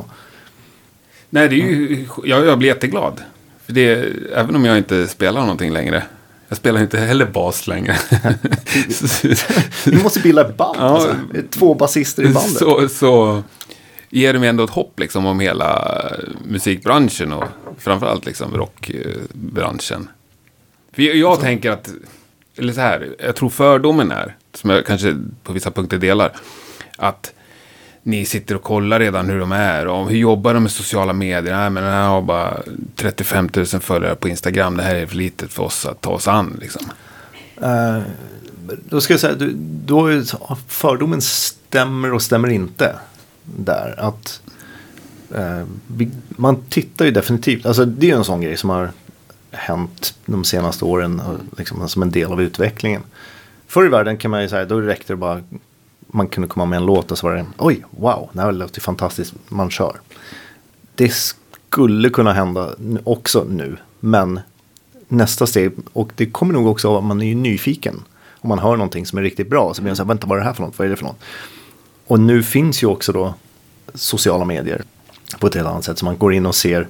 Nej, det är ju, jag, jag blir jätteglad. För det, även om jag inte spelar någonting längre. Jag spelar inte heller bas längre. <laughs> Vi måste bilda ett band, Ja. alltså. Två basister i bandet. så, så ger det mig ändå ett hopp liksom om hela musikbranschen och framförallt liksom rockbranschen. För jag, jag tänker att, eller så här, jag tror fördomen är, som jag kanske på vissa punkter delar, att ni sitter och kollar redan hur de är och hur jobbar de med sociala medier. Nej, men den här har bara 35 000 följare på Instagram. Det här är för litet för oss att ta oss an. Liksom. Uh, då ska jag säga, att då fördomen stämmer och stämmer inte. Där att uh, man tittar ju definitivt, alltså det är ju en sån grej som har hänt de senaste åren och liksom som en del av utvecklingen. Förr i världen kan man ju säga, då räckte det bara, man kunde komma med en låt och så var det, oj, wow, det här låter fantastiskt, man kör. Det skulle kunna hända också nu, men nästa steg, och det kommer nog också av att man är ju nyfiken. Om man hör någonting som är riktigt bra så blir man så här, vänta vad är det här för något, vad är det för något? Och nu finns ju också då sociala medier på ett helt annat sätt. Så man går in och ser.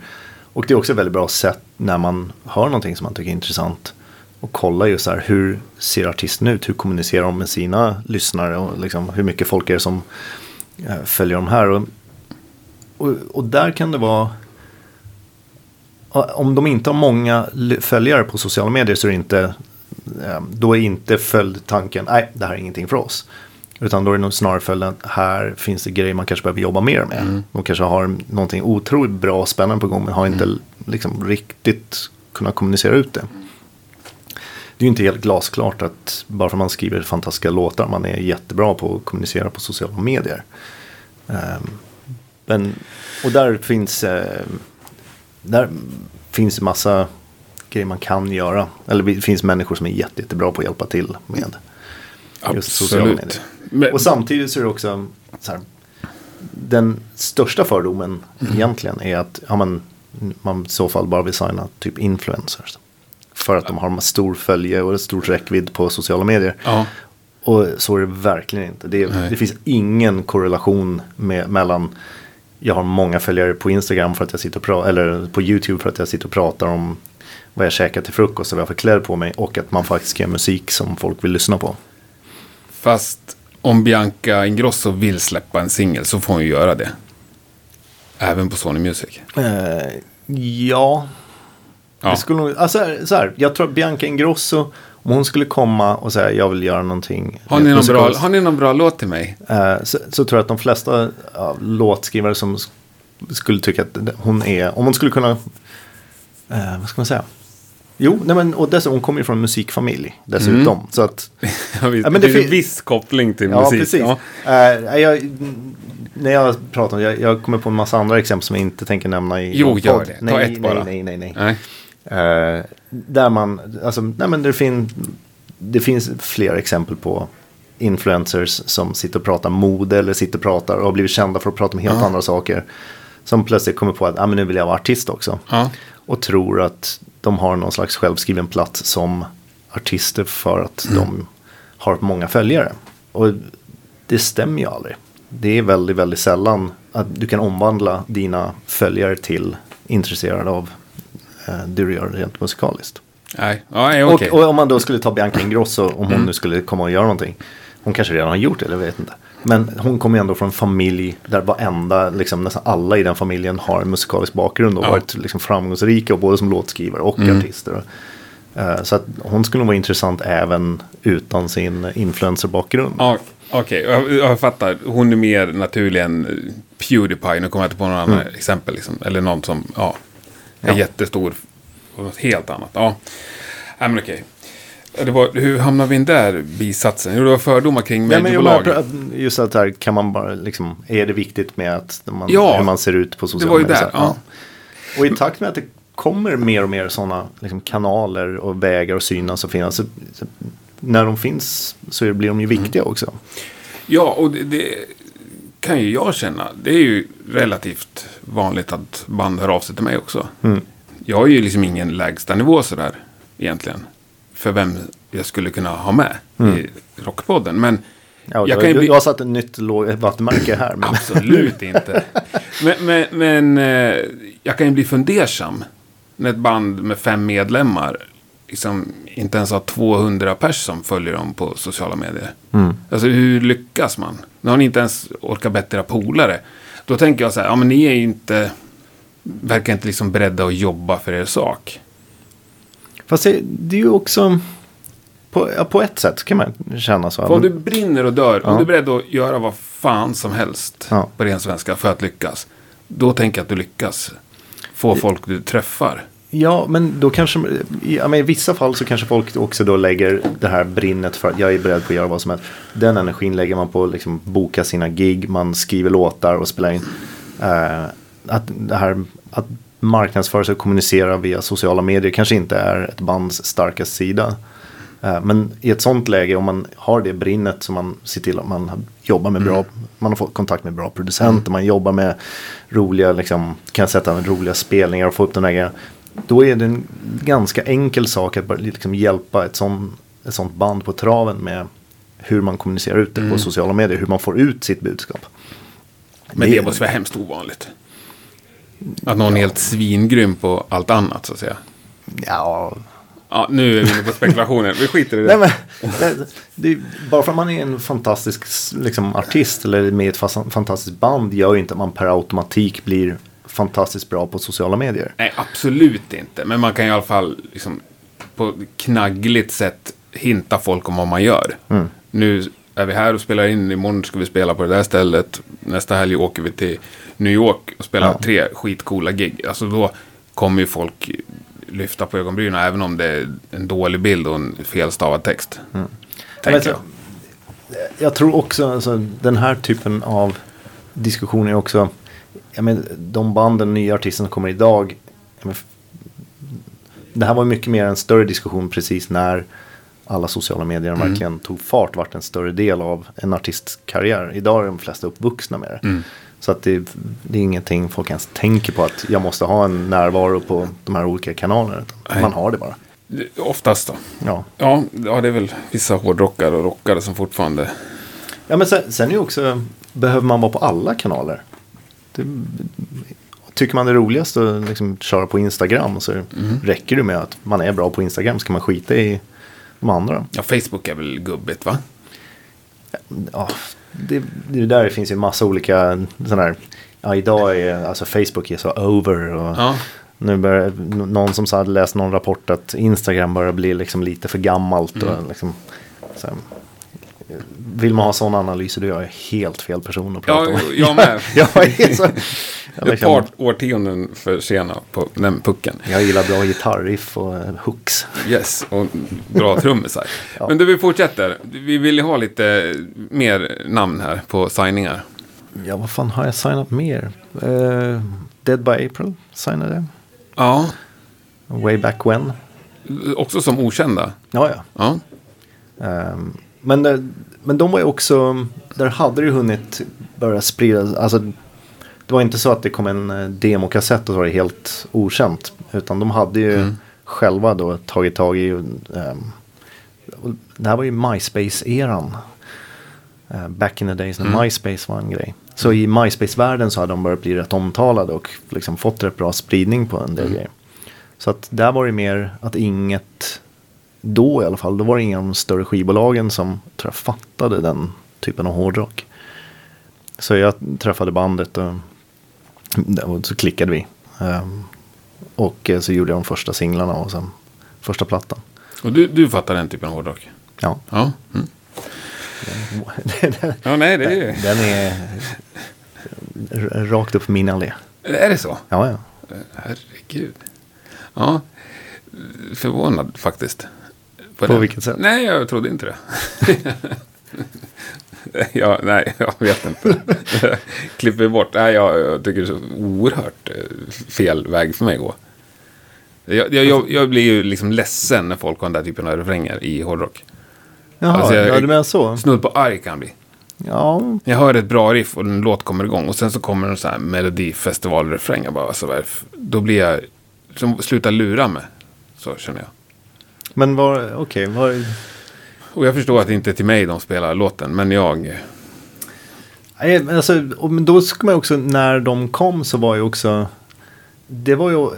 Och det är också ett väldigt bra sätt när man hör någonting som man tycker är intressant. Och kolla just så här, hur ser artisten ut? Hur kommunicerar de med sina lyssnare? Och liksom, hur mycket folk är det som eh, följer de här? Och, och, och där kan det vara om de inte har många följare på sociala medier så är det inte eh, då är inte följdtanken nej det här är ingenting för oss. Utan då är det nog snarare följden här finns det grejer man kanske behöver jobba mer med. De kanske har någonting otroligt bra och spännande på gång men har inte liksom riktigt kunnat kommunicera ut det. Det är ju inte helt glasklart att bara för att man skriver fantastiska låtar man är jättebra på att kommunicera på sociala medier. Ehm, men, och där finns eh, där finns massa grejer man kan göra. Eller det finns människor som är jätte, jättebra på att hjälpa till med just sociala medier. Men, Och samtidigt så är det också så här, den största fördomen egentligen är att ja, man, man i så fall bara vill signa typ influencers. För att de har en stor följe och en stor räckvidd på sociala medier. ja. Och så är det verkligen inte. Det, det finns ingen korrelation med, mellan jag har många följare på Instagram för att jag sitter och pratar, eller på YouTube för att jag sitter och pratar om vad jag käkar till frukost och vad jag har för kläder på mig och att man faktiskt gör musik som folk vill lyssna på. Fast om Bianca Ingrosso vill släppa en singel så får hon ju göra det. Även på Sony Music. Eh, ja, Ja. det skulle alltså, så här, jag tror att Bianca Ingrosso, om hon skulle komma och säga jag vill göra någonting. Har, ni någon bra, har ni någon bra låt till mig? eh, så, så tror jag att de flesta ja, låtskrivare som sk- skulle tycka att hon är, om hon skulle kunna, eh, vad ska man säga? Jo, nej men, och dessutom, hon kommer ju från en musikfamilj dessutom. Så att, <laughs> Ja, visst, Ja, men det det finns fin- en viss koppling till ja musik. precis. Ja. Eh, jag, när jag pratar om, jag, jag kommer på en massa andra exempel som jag inte tänker nämna i Jo, gör det. Ta Nej, ett bara. Nej, nej, nej, nej. Nej. Eh, där man, alltså, nej men det, fin, det finns fler exempel på influencers som sitter och pratar mode eller sitter och pratar och har blivit kända för att prata om helt andra saker. Som plötsligt kommer på att ah, men nu vill jag vara artist också. Ja. Och tror att de har någon slags självskriven plats som artister för att de har många följare. Och det stämmer ju aldrig. Det är väldigt, väldigt sällan att du kan omvandla dina följare till intresserade av eh, det du gör rent musikaliskt. Nej, nej, okej. Och, och om man då skulle ta Bianca Ingrosso, om hon nu skulle komma och göra någonting. Hon kanske redan har gjort det, eller jag vet inte. Men hon kommer ju ändå från en familj där varenda, liksom nästan alla i den familjen har en musikalisk bakgrund och Ja. varit liksom framgångsrika och både som låtskrivare och artister. Eh, Så att hon skulle nog vara intressant även utan sin influencerbakgrund. Ja, Okej, jag, jag fattar. Hon är mer naturlig än Pewdiepie. Nu kommer jag inte på något annat exempel. Liksom. Eller någon som ja, är Ja. jättestor. Och något helt annat. Ja, ja men okej. Ja, Det var, hur hamnar vi in där, bisatsen? Jo, det var fördomar kring mediebolag. just att här kan man bara liksom, är det viktigt med att man, Ja, hur man ser ut på sociala var ju medier? där, Så här, ja. Och i takt med att det kommer mer och mer sådana liksom, kanaler och vägar att synas och finnas. Så, så, när de finns så blir de ju viktiga Mm. också. Ja, och det, det kan ju jag känna. Det är ju relativt vanligt att band hör av sig till mig också. Mm. Jag har ju liksom ingen lägsta nivå sådär egentligen. För vem jag skulle kunna ha med i Rockpodden. Men Ja, jag kan ju bli... du har satt ett nytt vattenmärke här. Men, Absolut inte. Men, men, men eh, jag kan ju bli fundersam. När ett band med fem medlemmar liksom inte ens har 200 pers som följer dem på sociala medier. Mm. Alltså hur lyckas man? När har ni inte ens orkat bättre polare. Då tänker jag så här, ja men ni är ju inte, verkar inte liksom beredda att jobba för er sak. Fast det, det är ju också, på, på ett sätt kan man känna så. För om du brinner och dör, om Ja. du är beredd att göra vad fan som helst Ja. på ren svenska för att lyckas. Då tänker jag att du lyckas få folk du träffar. Ja, men då kanske, ja, men i vissa fall så kanske folk också då lägger det här brinnet för att jag är beredd på att göra vad som helst. Den energin lägger man på att liksom boka sina gig, man skriver låtar och spelar in. Eh, att det här att marknadsföra sig och kommunicera via sociala medier kanske inte är ett bands starkaste sida. Eh, men i ett sånt läge om man har det brinnet så man ser till att man jobbar med bra, man har fått kontakt med bra producenter, man jobbar med roliga, liksom, kan sätta roliga spelningar och få upp den här grejen. Då är det en ganska enkel sak att liksom hjälpa ett, sån, ett sånt band på traven med hur man kommunicerar ut det på sociala medier, hur man får ut sitt budskap. Men det måste vara hemskt ovanligt. Att någon är helt svingrym på allt annat så att säga. Ja, Ja, nu är vi inne på spekulationer. Vi skiter i det. Nej, men, det, det, bara för att man är en fantastisk liksom, artist eller med ett fantastiskt band gör ju inte att man per automatik blir fantastiskt bra på sociala medier. Nej, absolut inte. Men man kan i alla fall liksom, på knaggligt sätt hinta folk om vad man gör. Mm. Nu är vi här och spelar in. Imorgon ska vi spela på det där stället. Nästa helg åker vi till New York och spelar Ja. tre skitcoola gig. Alltså då kommer ju folk lyfta på ögonbrynen även om det är en dålig bild och en felstavad text. Mm. Tänker Jag, jag. tror också alltså, den här typen av diskussioner är också, jag men, de banden, nya artister som kommer idag. Men, det här var mycket mer en större diskussion precis när alla sociala medier Mm. verkligen tog fart, vart en större del av en artists karriär. Idag är de flesta uppvuxna med det. Mm. Så att det, det är ingenting folk ens tänker på att jag måste ha en närvaro på de här olika kanalerna. Man har det bara. Oftast då. Ja. Ja, ja, det är väl vissa hårdrockare och rockare som fortfarande... Ja men sen, sen är ju också, behöver man vara på alla kanaler? Det, tycker man det är roligast att liksom köra på Instagram så räcker det med att man är bra på Instagram. Ska man skita i de andra? Ja, Facebook är väl gubbigt va? Ja, det, det där finns ju massa olika sådana här. Ja, idag är alltså Facebook är så over. Och Ja. Nu börjar någon som hade läst någon rapport att Instagram börjar bli liksom lite för gammalt. Och liksom, så här, vill man ha sådana analyser då är jag helt fel person att prata Ja, om. jag med. <laughs> jag, är så, jag, Ett par årtionden för sena på den pucken. jag gillar bra gitarriff och eh, hooks. Yes, och bra trummisar. <laughs> Ja. Men du, vi fortsätter. Vi vill ju ha lite mer namn här på signingar. Ja, vad fan har jag signat mer? Eh, Dead by April signade jag. Ja, Way back when. också som okända. Ja, ja. Ja, Ehm, men, eh, men de var ju också, där hade det ju hunnit börja spridas. Alltså, det var inte så att det kom en eh, demokassett och så var det helt okänt. Utan de hade ju själva då tagit tag i, och det här var ju MySpace-eran. Eh, back in the days när MySpace var en grej. Så i MySpace-världen så hade de börjat bli rätt omtalade och liksom fått rätt bra spridning på en del grejer. Så att där var det mer att inget, då i alla fall, då var det inga av de större skivbolagen som tror jag fattade den typen av hårdrock. Så jag träffade bandet och, och så klickade vi. Ehm, och eh, så gjorde jag de första singlarna och sen första plattan. och du, du fattar den typen av hårdrock? Ja, Ja. Mm. <laughs> Ja, nej, det är ju... Den är rakt upp min allé. Är det så? Ja, ja. Herregud. Ja, förvånad faktiskt. På det. vilket sätt? Nej, jag trodde inte det. <laughs> ja, nej, jag vet inte. <laughs> Klipper bort. Nej, jag, jag tycker det är så oerhört eh, fel väg för mig att gå. Jag, jag, jag, blir ju liksom ledsen när folk har den där typen av refränger i hårdrock. Jaha, Alltså, jag- ja, du menar så? Snudd på arg kan jag bli. Ja, Jag hör ett bra riff och en låt kommer igång och sen så kommer en sån här melodifestivalrefräng. Jag bara, alltså, är då blir jag, som sluta lura mig. Så känner jag. Men var, okej, var, Och jag förstår att det inte är till mig de spelar låten, men jag... Alltså, då ska man också, när de kom så var ju också, det var ju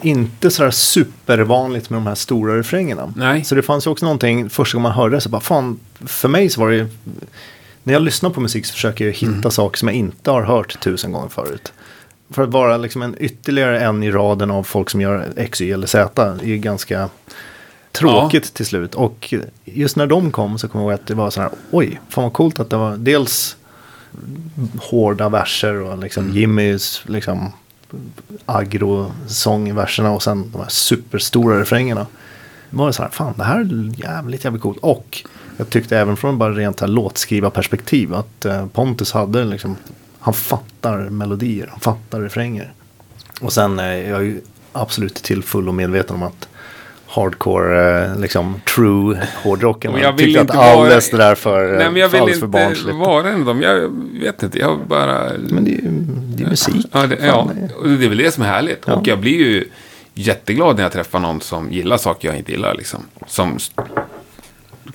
inte sådär supervanligt med de här stora refrängerna. Nej. Så det fanns ju också någonting, första gången man hörde det så bara, fan, för mig så var det ju, när jag lyssnar på musik så försöker jag hitta saker som jag inte har hört tusen gånger förut. För att vara liksom en ytterligare en i raden av folk som gör X, Y eller Z är ju ganska tråkigt till slut. Och just när de kom så kommer jag ihåg att det var så här, oj, fan vad coolt att det var dels hårda verser och liksom Jimmys liksom agro-sång i verserna och sen de här superstora refrängerna. Det var så här, fan det här är jävligt jävligt coolt. Och jag tyckte även från bara rent här låtskrivarperspektiv att eh, Pontus hade liksom, han fattar melodier, han fattar refränger. Och sen eh, jag är ju absolut till fullo medveten om att hardcore, eh, liksom true hårdrocken. Och jag vill tyckte att inte vara- alldeles det där för, Nej, men jag vill alldeles för inte barnsligt. vara en av dem. Jag vet inte, jag bara... Men det är ju det är musik. Ja, det, ja, det är- väl det som är härligt. Ja. Och jag blir ju jätteglad när jag träffar någon som gillar saker jag inte gillar. Liksom. Som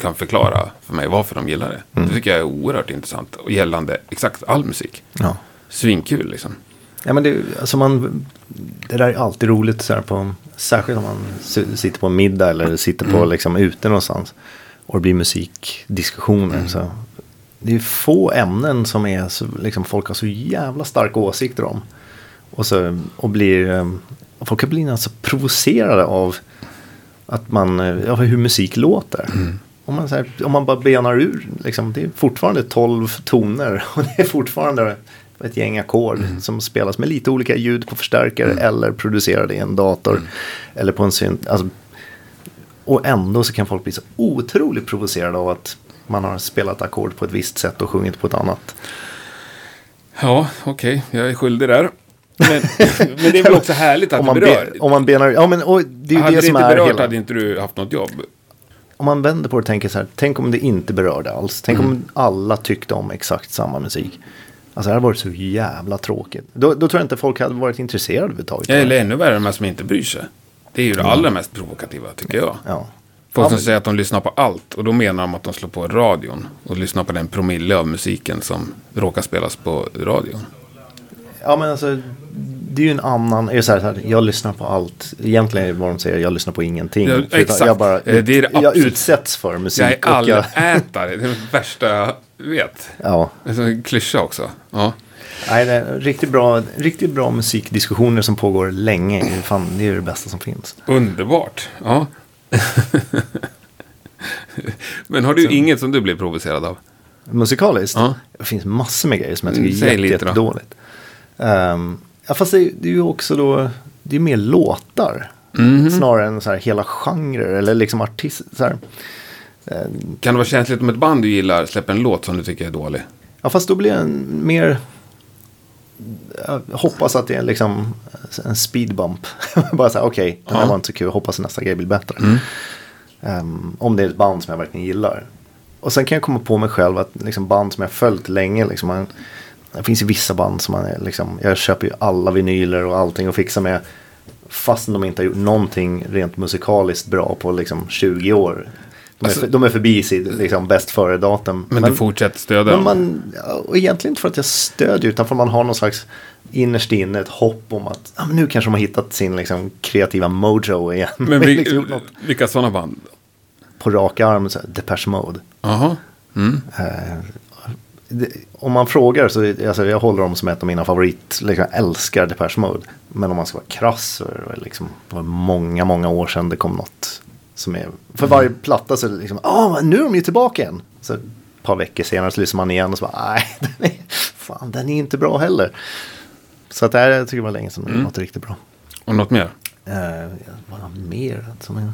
kan förklara för mig varför de gillar det. Mm. Det tycker jag är oerhört intressant. Och gällande exakt all musik. Ja. Svinkul liksom. Ja, men det, alltså man, det där är alltid roligt, så på, särskilt om man sitter på en middag eller sitter på Mm. liksom, ute någonstans. Och det blir musikdiskussioner. Mm. Så. Det är få ämnen som är så, liksom, folk har så jävla starka åsikter om. Och, så, och blir, eh, och folk blir alltså provocerade av att man, eh, ja, hur musik låter. Mm. Om, man, här, om man bara benar ur, liksom, det är fortfarande 12 toner <laughs> och det är fortfarande ett gäng ackord som spelas med lite olika ljud på förstärkare eller producerade i en dator eller på en synt. Alltså, och ändå så kan folk bli så otroligt provocerade av att man har spelat ackord på ett visst sätt och sjungit på ett annat. Ja, okej, jag är skyldig där. Men, <laughs> men det är väl också härligt att Om det man, berör. be, om man benar, ja men och det är ju hade det det som inte är berört hela. hade inte du haft något jobb. Om man vänder på det och tänker så här, tänk om det inte berörde alls. Tänk om alla tyckte om exakt samma musik. Alltså det hade varit så jävla tråkigt. Då, då tror jag inte folk hade varit intresserade överhuvudtaget. Eller ännu värre, de här som inte bryr sig. Det är ju det allra mest provokativa, tycker jag. Ja. Folk Ja, som men- säger att de lyssnar på allt. Och då menar de att de slår på radion. Och lyssnar på den promille av musiken som råkar spelas på radion. Ja men alltså det är ju en annan, är så här, så här, jag lyssnar på allt. Egentligen är det vad de säger, jag lyssnar på ingenting. Ja, exakt. Jag, bara, Eh, det är det jag utsätts för musik. Jag är jag, allätare. Det är det värsta jag vet. ja, Det är en klyscha också. Ja. nej, det är riktigt bra, riktigt bra musikdiskussioner som pågår länge. Det är Fan, det är det bästa som finns. Underbart. Ja. Men har du inget som du blir provocerad av? Musikaliskt? Ja. Det finns massor med grejer som jag tycker Mm, är säg jätte, jättedåligt. Um, ja, fast det, det är ju också då, det är mer låtar. Mhm. Snarare än så här hela genrer eller liksom artist. Så här. Kan det vara känsligt om ett band du gillar släpper en låt som du tycker är dålig? Ja, fast då blir jag en, mer... Jag hoppas att det är liksom en speedbump. <laughs> Bara så här, okej, den här Ja. var inte så kul. Hoppas nästa grej blir bättre. Mm. Ehm, om det är ett band som jag verkligen gillar. Och sen kan jag komma på mig själv att liksom band som jag följt länge. Liksom, man, det finns ju vissa band som man liksom. Jag köper ju alla vinyler och allting och fixar med. Fastän de inte har gjort någonting rent musikaliskt bra på liksom 20 år. De är, Alltså- för, de är förbi sitt liksom, bäst före-datum. Men, du fortsätter stödja Men dem? man, och egentligen inte för att jag stödjer utan för att man har någon slags innerst inne ett hopp om att men nu kanske de har hittat sin liksom, kreativa mojo igen. Men <laughs> liksom, vi, något vilka sådana band? på rak arm, så här, Depeche Mode. Jaha. Mm. Eh, det, om man frågar så alltså, jag håller dem som ett av mina favorit. Liksom, jag älskar Depeche Mode. Men om man ska vara krass så är det, liksom, det var många, många år sedan det kom något som är. För varje platta så är det liksom, ah, nu är de ju tillbaka igen. Så par veckor senare så lyssnar man igen och så bara nej, <laughs> den är, fan den är inte bra heller. Så att det här jag tycker jag var länge sedan Mm. låter riktigt bra. Och något mer? Uh, vad mer? Som är,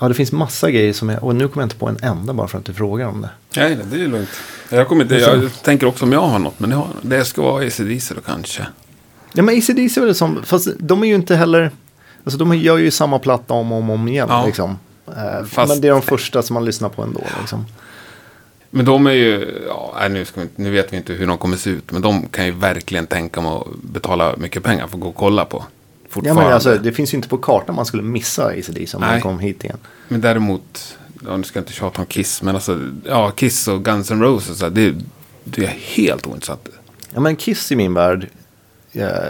ja det finns massa grejer som är, och nu kommer jag inte på en enda bara för att du frågar om det. Nej, det är lugnt. Jag, kommer inte, jag tänker också om jag har något, men det, har, det ska vara ACDC då kanske. Ja men ACDC är väl som, fast de är ju inte heller, alltså de gör ju samma platta om och om, om igen Ja. liksom. Eh, Fast- Men det är de första som man lyssnar på ändå liksom. Men de är ju, ja, nu, vi, nu vet vi inte hur de kommer se ut, men de kan ju verkligen tänka mig att betala mycket pengar för att gå och kolla på. Ja Fortfarande. men alltså det finns ju inte på kartan man skulle missa ACDC om Nej. man kom hit igen. Men däremot, ja, nu ska jag inte tjata om Kiss, men alltså, ja, Kiss och Guns N' Roses, det, det är helt ointressant. Ja men Kiss i min värld, ja,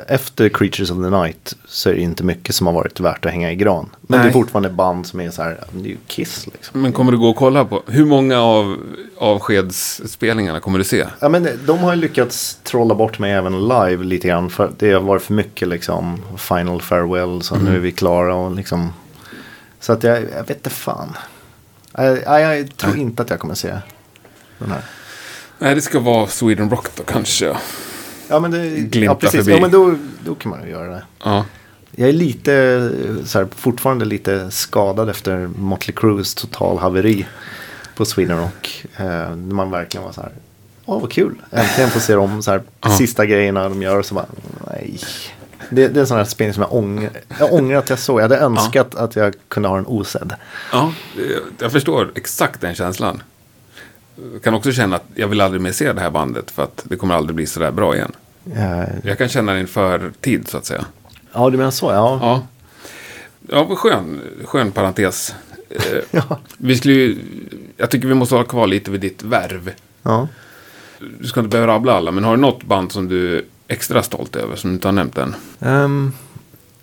efter Creatures of the Night så är det inte mycket som har varit värt att hänga i gran. Men det Nej. är fortfarande band som är så här, det är ju Kiss liksom. Men kommer du gå och kolla på, hur många av avskedsspelningarna kommer du se? Ja men de har ju lyckats trolla bort mig även live lite grann. För det har varit för mycket liksom final farewell. Så nu är vi klara och liksom. Så att jag, jag vet inte fan. Jag, jag, jag tror inte att jag kommer se den här. Nej, det ska vara Sweden Rock då kanske. Ja men det, Glimta ja, precis. förbi. Ja men då, då kan man ju göra det. Ja. Jag är lite, eh, så här, fortfarande lite skadad efter Motley Crues total haveri på Sweden Rock. Eh, när man verkligen var så här, åh vad kul. Äntligen få se de så här, Ja. sista grejerna de gör. Och så bara, nej. Det, det är en sån här spelning som jag ångrar. Jag ångrar att jag såg. Jag hade önskat att jag kunde ha den osedd. Ja, det- jag förstår exakt den känslan. Kan också känna att jag vill aldrig mer se det här bandet för att det kommer aldrig bli så där bra igen. Eh, Jag kan känna det inför tid så att säga. ja, du menar så? Ja. Ja, ja skön, skön parentes. Eh, <laughs> Ja. Vi skulle ju, jag tycker vi måste hålla kvar lite vid ditt värv. ja. Du ska inte behöva rabbla alla, men har du något band som du är extra stolt över som du inte har nämnt än? Ehm,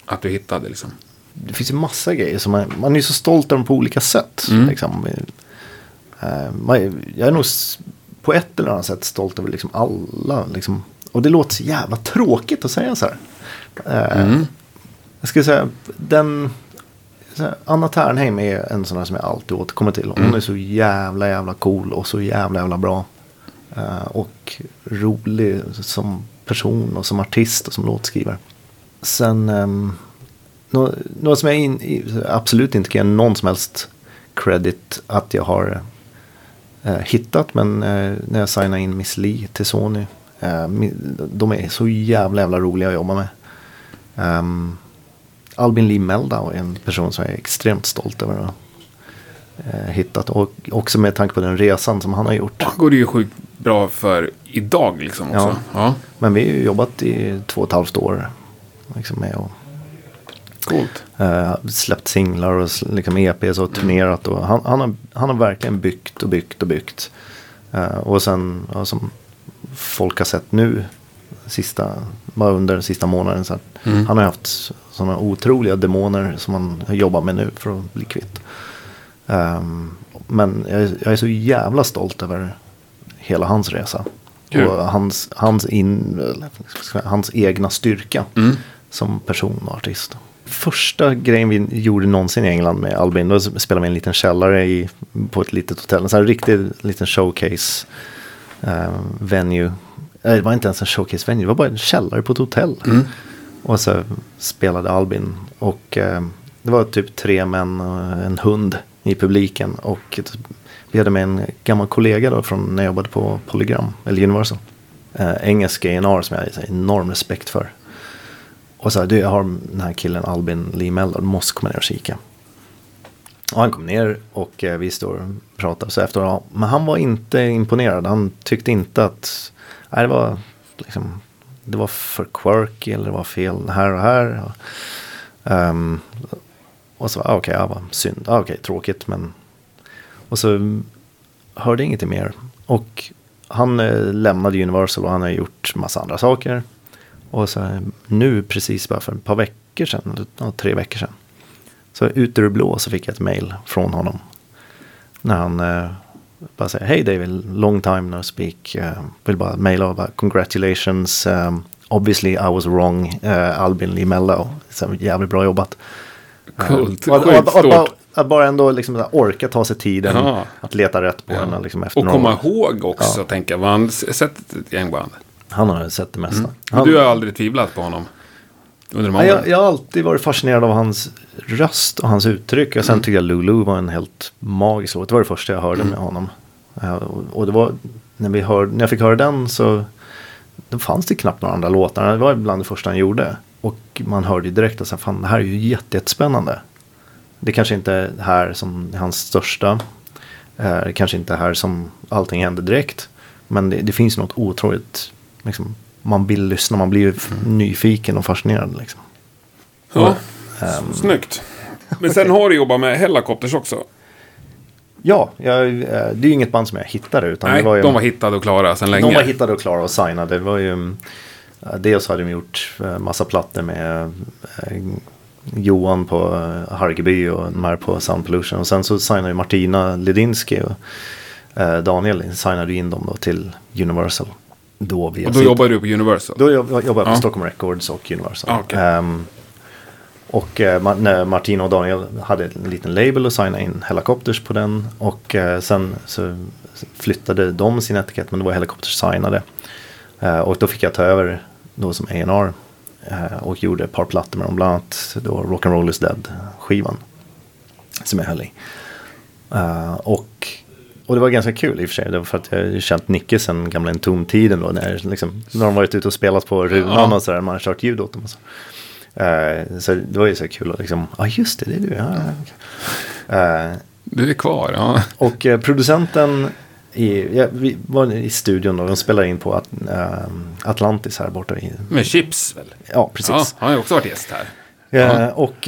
Att du hittade liksom. det finns ju massa grejer som man, man är ju så stolt över på olika sätt. Mm. Liksom. Eh, jag är nog på ett eller annat sätt stolt över liksom alla. Liksom. Och det låter så jävla tråkigt att säga så här. Eh, Mm. Jag skulle säga den... Anna Ternheim är en sån här som jag alltid återkommer till. Hon Mm. är så jävla jävla cool och så jävla jävla bra. Eh, och rolig som person och som artist och som låtskrivare. Sen... Nå- något som jag in, absolut inte kan ge någon som helst credit att jag har hittat. Men eh, när jag signade in Miss Li till Sony. Eh, de är så jävla jävla roliga att jobba med. Um, Albin Lee Meldau är en person som jag är extremt stolt över att ha eh, hittat. Och också med tanke på den resan som han har gjort. Det går det ju sjukt bra för idag liksom också. Ja. Ja. Men vi har ju jobbat i två och ett halvt år. Liksom med att Coolt. Eh, släppt singlar och liksom EPs och turnerat. Och han, han, har, han har verkligen byggt och byggt och byggt. Eh, och sen ja, som folk har sett nu. Sista, bara under den sista månaden. Så Mm. Han har haft sådana otroliga demoner som han jobbar med nu för att bli kvitt. Ehm, men jag, är- jag är så jävla stolt över hela hans resa. Kul. Och hans, hans, in, hans egna styrka Mm. som person och artist. Första grejen vi gjorde någonsin i England med Albin, då spelade vi i en liten källare i, på ett litet hotell. En sån här riktig liten showcase eh, venue. Det var inte ens en showcase venue, det var bara en källare på ett hotell. Och så spelade Albin. Och eh, det var typ tre män och en hund i publiken. Och vi hade med en gammal kollega då från när jag jobbade på Polygram, eller Universal. Eh, engelsk A&R som jag har enorm respekt för. Och så här, du, jag har den här killen Albin Lee Mellor, du måste komma ner och kika. Och han kom ner och eh, vi står och pratar så efter, ja, men han var inte imponerad. Han tyckte inte att, nej, det var liksom, det var för quirky eller det var fel här och här. Och, um, och så, okej, okej, ja, vad synd, okej, okej, tråkigt men. Och så hörde ingenting mer. Och han eh, lämnade Universal och han har gjort massa andra saker. Och så här, nu precis bara för ett par veckor sedan, ja, tre veckor sedan. Så ut ur det blå så fick jag ett mail från honom. När han eh, bara säger, hej David, long time no speak. Uh, vill bara mejla och bara, congratulations. Um, obviously I was wrong. Uh, Albin Lee Mello. Så jävligt bra jobbat. Coolt. Eh, och- och- Sjukt och- och- stort. att bara ändå liksom orka ta sig tiden Ja. att leta rätt på den. Liksom Och komma år. ihåg också, tänka, vad han sett ett gäng band. Han har sett det mesta. Men Han, du har aldrig tvivlat på honom? Under de ja, åren? jag, jag har alltid varit fascinerad av hans röst och hans uttryck. Och sen Mm. tycker jag Lulu var en helt magisk låt. Det var det första jag hörde Mm. med honom. Eh, och, det var, när, vi hör, när jag fick höra den så då fanns det knappt några andra låtar. Det var bland det första han gjorde. Och man hörde ju direkt att fan, det här är ju jätte- jättespännande. Det kanske inte är här som är hans största. Eh, Det kanske inte är här som allting händer direkt. Men det, det finns något otroligt. Liksom, man vill lyssna, man blir ju f- nyfiken och fascinerad. Liksom. Ja, Ehm, snyggt. <laughs> Men sen har du jobbat med Hellacopters också. ja, jag, eh, det är ju inget band som jag hittade. Utan Nej, det var ju, de var hittade och klara sedan länge. de var hittade och klara och signade. Det var ju, mm, eh, dels hade de gjort eh, massa plattor med Johan på Hargeby och de här på Sound Pollution. Och sen så signade ju Martina Ledinski och Daniel signade in dem då till Universal. Då via och då jobbar du på Universal? Då jobb- jobbade jag på Ja. Stockholm Records och Universal. Ah, okej. Ehm, och eh, Ma- när Martina och Daniel hade en liten label och signade in Helicopters på den. Och eh, sen så flyttade de sin etikett men det var Helicopters signade. Eh, och då fick jag ta över då som A&R eh, och gjorde ett par plattor med dem. Bland annat då Rock'n'Roll is Dead skivan. Som jag höll i. Eh, och, och det var ganska kul i och för sig. Det var för att jag har känt Nicke sen gamla Entom-tiden då. När, liksom, när de varit ute och spelat på runan Ja. och sådär. Man har kört ljud åt dem och så. Eh, så det var ju så kul att liksom, ja ah, just det, det är du. Ja, ja, okej. Eh, Du är kvar, ja. och eh, producenten i, ja, vi var i studion och de spelade in på eh, Atlantis här borta. I, Med Chips väl? ja, precis. Ja, han har ju också varit gäst här. Eh, och,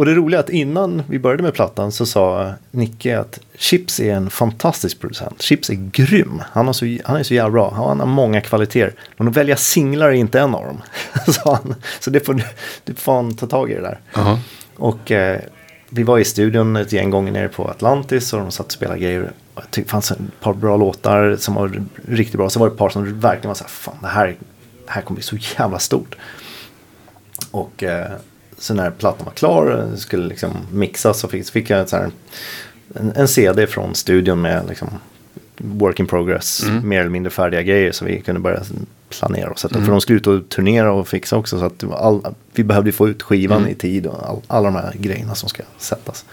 och det roliga är att innan vi började med plattan så sa Nicke att Chips är en fantastisk producent. Chips är grym. Han, har så, han är så jävla bra. Han har många kvaliteter. Men att välja singlar är inte en av dem. <laughs> sa han. Så det får du fan ta tag i det där. Ja. Och eh, vi var i studion ett gäng gånger nere på Atlantis och de satt och spelade grejer. Det fanns ett par bra låtar som var riktigt bra. Så var det ett par som verkligen var så här, fan det här, det här kommer bli så jävla stort. Och eh, så när plattan var klar skulle liksom mixas så fick, så fick jag här, en, en CD från studion med liksom work in progress, mer eller mindre färdiga grejer så vi kunde börja planera och sätta. För de skulle ut och turnera och fixa också så att all, vi behövde få ut skivan i tid och all, alla de här grejerna som ska sättas.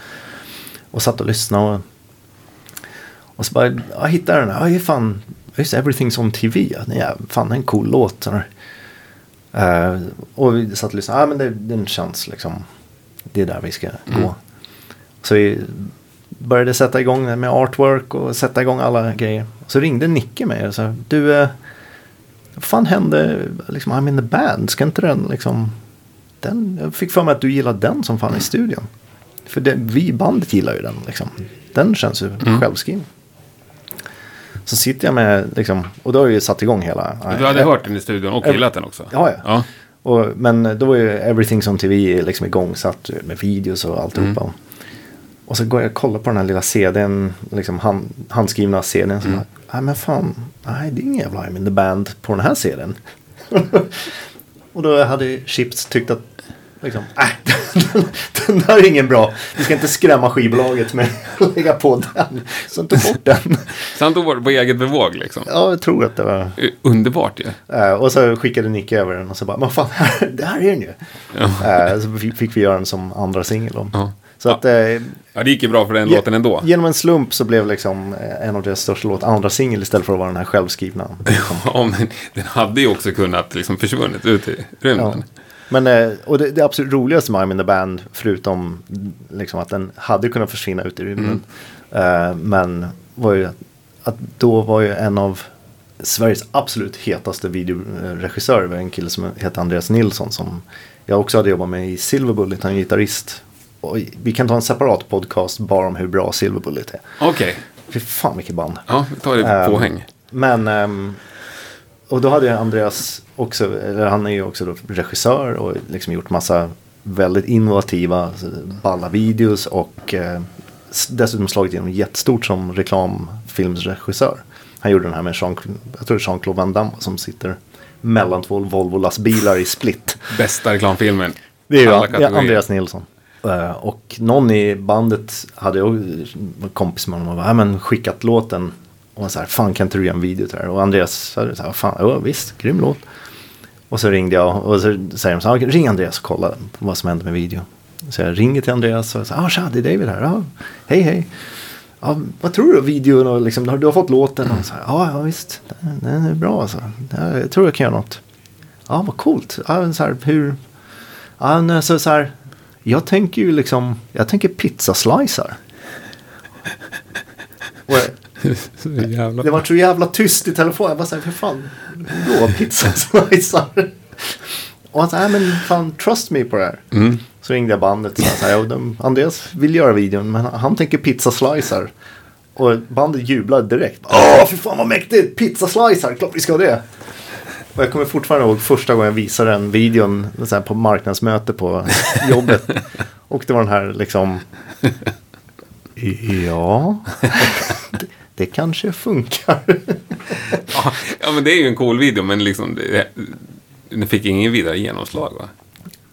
Och satt och lyssnade och, och så bara, jag hittade den här, ja fan, just Everything's on TV, ja, fan en cool låt. Så Eh, och vi satt och lyssnade, ja men det, den känns liksom, det är där vi ska gå. Så vi började sätta igång det med artwork och sätta igång alla grejer. Så ringde Nicke mig och sa, du, eh, vad fan hände, liksom, I'm in the band, ska inte den liksom, den, jag fick för mig att du gillar den som fan i studion. För det, vi bandet gillar ju den liksom. Den känns ju självskriven. Så sitter jag med, liksom, och då har jag ju satt igång hela. Du hade hört den i studion och gillat den också? Ja, ja. ja. Och, men då var ju Everything on TV liksom igångsatt med videos och alltihopa. Mm. Och så går jag och kollar på den här lilla CDn, liksom hand, handskrivna CDn. Så Mm. nej men fan, nej det är ingen jävla I'm in the band på den här CDn. <laughs> och då hade Chips tyckt att, liksom, <laughs> äh, den, den där är ingen bra. Vi ska inte skrämma skivbolaget med att lägga på den. Så tog bort den. Så han tog bort på eget bevåg liksom? Ja, jag tror att det var. Eh, Underbart ju. Eh, och så skickade Nicke över den och så bara, men fan, här, det här är den ju. Eh, så fick, vi göra den som andra singel. Ja. Så att, Ja, det gick ju bra för den låten ändå. Genom en slump så blev liksom en av deras största låtar andra singel istället för att vara den här självskrivna. <laughs> Ja, men den hade ju också kunnat liksom försvunnit ut i Ja. Men, eh, och det, det absolut roligaste med I'm in the band, förutom liksom att den hade kunnat försvinna ut i rymden, eh, men var ju att, då var ju en av Sveriges absolut hetaste videoregissörer, var en kille som heter Andreas Nilsson som jag också hade jobbat med i Silver Bullet, han är gitarrist. Och vi kan ta en separat podcast bara om hur bra Silver Bullet är. Okej, Fy fan vilket band. ja, vi tar det på Ehm, påhäng. Men, ehm, och då hade ju Andreas också, eller han är ju också regissör och liksom gjort massa väldigt innovativa, balla videos och eh, dessutom slagit igenom jättestort som reklamfilmsregissör. Han gjorde den här med Jean, jag tror Jean-Claude Van Damme som sitter mellan två Volvo lastbilar i Split. Bästa reklamfilmen. Det är ju. Andreas Nilsson. Eh, och någon i bandet hade en kompis med honom och bara, "Ja, men skickat låten. Och han så här, fan kan inte du göra en video till det här? Och Andreas sa så här, fan, ja, visst, grym låt. Och så ringde jag och så säger de så här, ring Andreas och kolla vad som händer med videon. Så jag ringer till Andreas och säger, ah tja, det är David här. ah, hej hej. Ah, vad tror du om videon och liksom, har du har fått låten? Och så här, ja, ja visst, den, är bra alltså. Ja, Jag tror jag kan göra något. Ja, vad coolt. Ah, så här, hur? Ah, så, alltså så här, jag tänker ju liksom, jag tänker pizzaslicer. Och <laughs> jävla... det var så jävla tyst i telefonen. Jag bara såhär, för fan, då pizzaslicer? <laughs> Och han sa, nej men fan, trust me på det här. Mm. Så ringde jag bandet och sa, så här, "Jo, de, Andreas vill göra videon, men han, tänker pizzaslicer. Och bandet jublade direkt. Åh, för fan vad mäktigt! Pizzaslicer, klart vi ska ha det. Och jag kommer fortfarande ihåg första gången jag visade den videon så på marknadsmöte på <laughs> jobbet. Och det var den här liksom. Ja, det, kanske funkar. <laughs> Ja, men det är ju en cool video, men liksom... Den fick ingen vidare genomslag, va?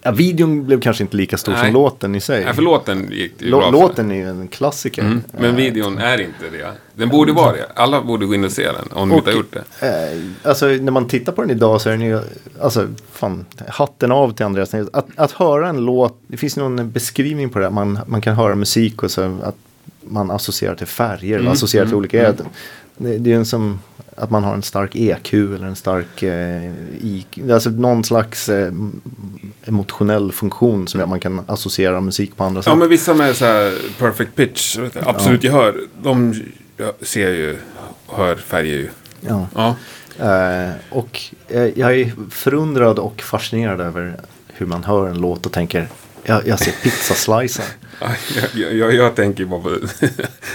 Ja, videon blev kanske inte lika stor Nej. som låten i sig. Nej, för låten gick ju Lå- bra låten är ju en klassiker. Mm, men videon är inte det. Den borde vara det. Alla borde gå in och se den, om de inte har gjort det. Eh, alltså när man tittar på den idag så är den ju, alltså fan, hatten av till Andreas. Att, att höra en låt, det finns någon beskrivning på det, man, man kan höra musik och så att man associerar till färger, Mm, associerar till olika, det, det är en som att man har en stark EQ eller en stark eh, IQ, alltså någon slags eh, emotionell funktion som gör att man kan associera musik på andra sätt. Ja, men vissa med så här perfect pitch, absolut gehör, de ja, ser ju, hör färger ju. Ja. Ja. Eh, och eh, jag är förundrad och fascinerad över hur man hör en låt och tänker jag, jag ser pizzaslicer. Jag, jag, jag, tänker bara på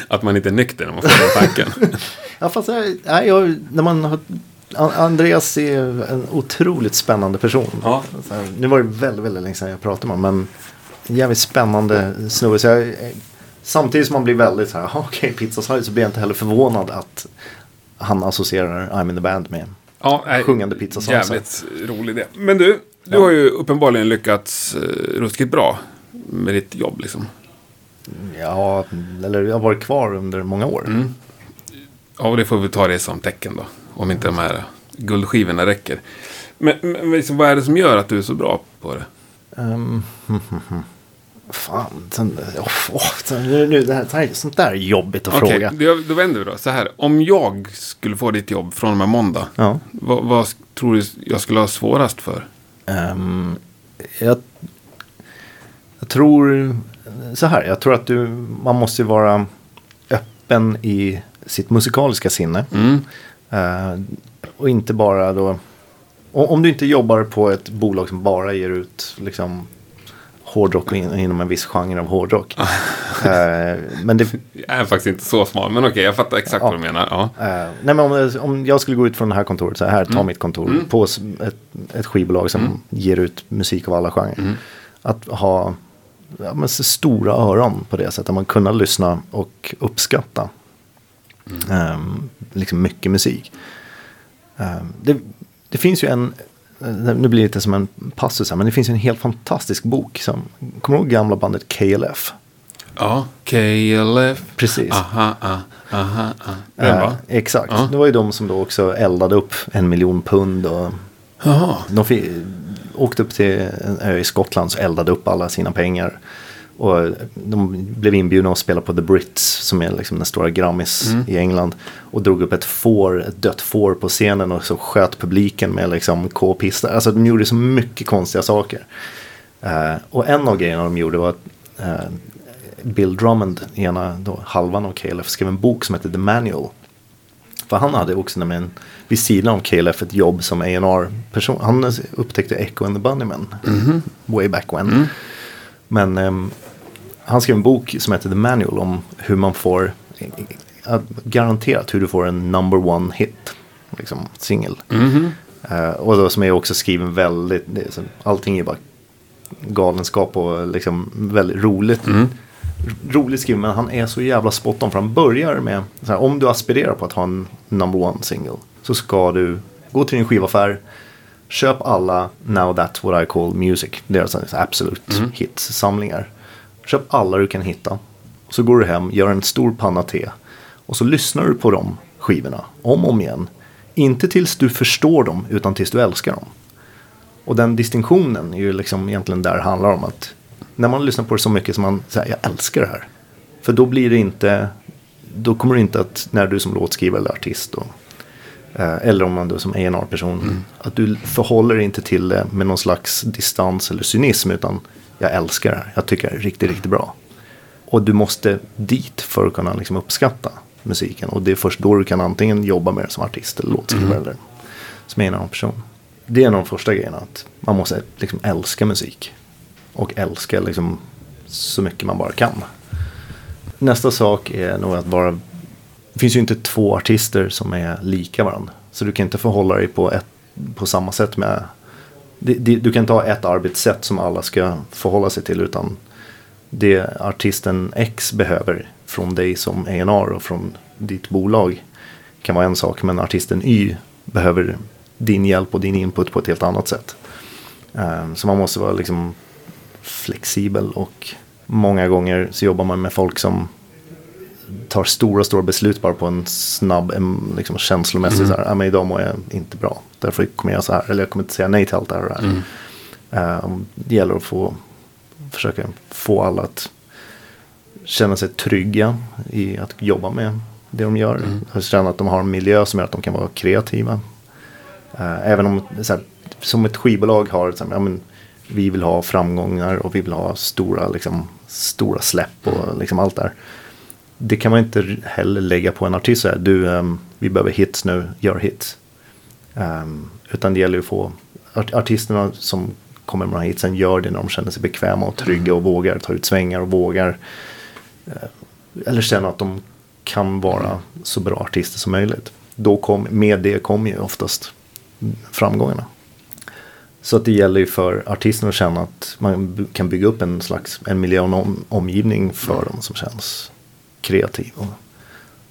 att man inte är nykter när man får den tanken. <laughs> ja, fast nej, jag, när man har, An- Andreas är en otroligt spännande person. Ja. Här, nu var det väldigt, väldigt länge sedan jag pratade med honom. Men en jävligt spännande snubbe. Så jag, samtidigt som man blir väldigt så här, "Ah, okej, pizzaslicer. Så blir jag inte heller förvånad att han associerar I'm in the band med. Ja, nej, Sjungande pizzasåser. Jävligt rolig det. Men du, du har ju uppenbarligen lyckats uh, ruskigt bra med ditt jobb liksom. Ja, eller jag har varit kvar under många år. Mm. Ja, och det får vi ta det som tecken då. Om inte de här guldskivorna räcker. Men, men liksom, vad är det som gör att du är så bra på det? Um, <laughs> fan, sen, oh, oh, nu, det här, sånt där är jobbigt att Okej, fråga. då, då vänder vi då. Så här. Om jag skulle få ditt jobb från och med måndag. Ja. Vad, vad tror du jag skulle ha svårast för? Ehm, jag, jag tror så här, jag tror att du, man måste vara öppen i sitt musikaliska sinne. Mm. Eh, och inte bara då, om du inte jobbar på ett bolag som bara ger ut liksom hårdrock och in, inom en viss genre av hårdrock. Eh, men det, Jag är faktiskt inte så smal, men okej, jag fattar exakt Ja. vad du menar. Ja. Eh, nej men om, om jag skulle gå ut från det här kontoret, så här, ta Mm. mitt kontor på s- ett, ett skivbolag som ger ut musik av alla genrer. Mm. Att ha ja, men, så stora öron på det sättet, att man kunna lyssna och uppskatta Mm. ehm, liksom mycket musik. Ehm, det, det finns ju en, nu blir det lite som en passus här, men det finns en helt fantastisk bok. Som, kommer du ihåg gamla bandet KLF? ja, KLF. Precis. Aha, ah, aha, ah. Den Eh, exakt, Ja. det var ju de som då också eldade upp en miljon pund. Och Jaha. de åkte upp till en ö i Skottland och eldade upp alla sina pengar. Och de blev inbjudna att spela på The Brits som är liksom den stora Grammis i England. Och drog upp ett får, ett dött får på scenen och så sköt publiken med liksom k-pistar. Alltså de gjorde så mycket konstiga saker. Eh, och en av grejerna de gjorde var att eh, Bill Drummond, ena då, halvan av KLF, skrev en bok som heter The Manual. För han hade också nämligen vid sidan av KLF ett jobb som A&R-person. Han upptäckte Echo and the Bunnymen. Way back when. Men ehm, han skrev en bok som heter The Manual om hur man får eh, garanterat hur du får en number one hit. Liksom singel. Eh, och då som är också skriven väldigt, så, allting är bara galenskap och liksom väldigt roligt. R- Roligt skriven men han är så jävla spot on för han börjar med här, om du aspirerar på att ha en number one single så ska du gå till din skivaffär köp alla Now That's What I Call Music deras absolut hits samlingar Köp alla du kan hitta. Och så går du hem, gör en stor panna te. Och så lyssnar du på de skivorna om och om igen. Inte tills du förstår dem utan tills du älskar dem. Och den distinktionen är ju liksom egentligen där det handlar om att när man lyssnar på det så mycket som man säger jag älskar det här. För då blir det inte, då kommer det inte att när du som låtskrivare eller artist då, eh, eller om man då som A&R person Mm. att du förhåller dig inte till det med någon slags distans eller cynism utan jag älskar det här, jag tycker det är riktigt, riktigt bra. Och du måste dit för att kunna liksom uppskatta musiken. Och det är först då du kan antingen jobba med det som artist eller låtskrivare eller som annan person. Det är en av de första grejerna. Att man måste liksom älska musik. Och älska liksom så mycket man bara kan. Nästa sak är nog att vara... Det finns ju inte två artister som är lika varandra. Så du kan inte förhålla dig på, ett, på samma sätt med det- det- Du kan inte ha ett arbetssätt som alla ska förhålla sig till. Utan det artisten X behöver från dig som A&R och från ditt bolag kan vara en sak. Men artisten Y behöver din hjälp och din input på ett helt annat sätt. Eh, så man måste vara liksom flexibel och många gånger så jobbar man med folk som tar stora, stora beslut bara på en snabb, liksom känslomässig så här, men idag mår jag inte bra. Därför kommer jag göra så här, eller jag kommer inte säga nej till allt det här. och det här. Eh, Det gäller att få, försöka få alla att känna sig trygga i att jobba med det de gör. Att Känna att de har en miljö som gör att de kan vara kreativa. Eh, även om, här, som ett skivbolag har, så här, ja, men, vi vill ha framgångar och vi vill ha stora, liksom, stora släpp och liksom allt där. Det kan man inte heller lägga på en artist. Så här, du, ehm, vi behöver hits nu, gör hits. Ehm, utan det gäller att få art- artisterna som kommer med de här hitsen gör det när de känner sig bekväma och trygga och vågar ta ut svängar och vågar. eh, eller känna att de kan vara så bra artister som möjligt. Då kom, med det kommer ju oftast framgångarna. Så att det gäller ju för artisterna att känna att man kan bygga upp en slags en miljö och en om, omgivning för dem som känns kreativ och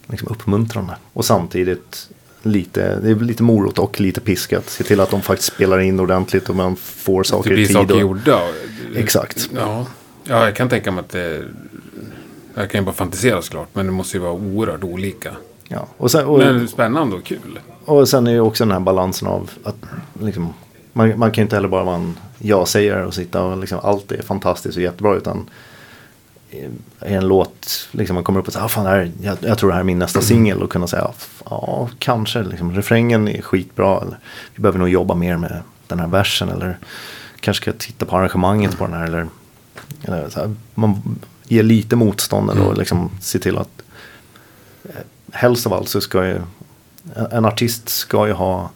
liksom uppmuntrande. Och samtidigt lite, det är lite morot och lite piskat. Se till att de faktiskt spelar in ordentligt och man får Det saker i blir tid. saker och, gjorda. och- Exakt. Ja. ja, jag kan tänka mig att det... Jag kan ju bara fantisera såklart, men det måste ju vara oerhört olika. Ja. Och, sen, och, Men spännande och kul. och sen är det också den här balansen av att liksom, man, man kan ju inte heller bara vara en ja-sägare och sitta och liksom, allt är fantastiskt och jättebra. Utan en låt, liksom, man kommer upp och säger, ah, fan, här, jag, jag tror det här är min nästa singel. Och kunna säga, ja, kanske, liksom, refrängen är skitbra. Eller, vi behöver nog jobba mer med den här versen. Eller kanske ska titta på arrangemanget på den här. Eller, eller här, man ger lite motstånd ändå och liksom se till att eh, helst av allt så ska ju en artist ska ju ha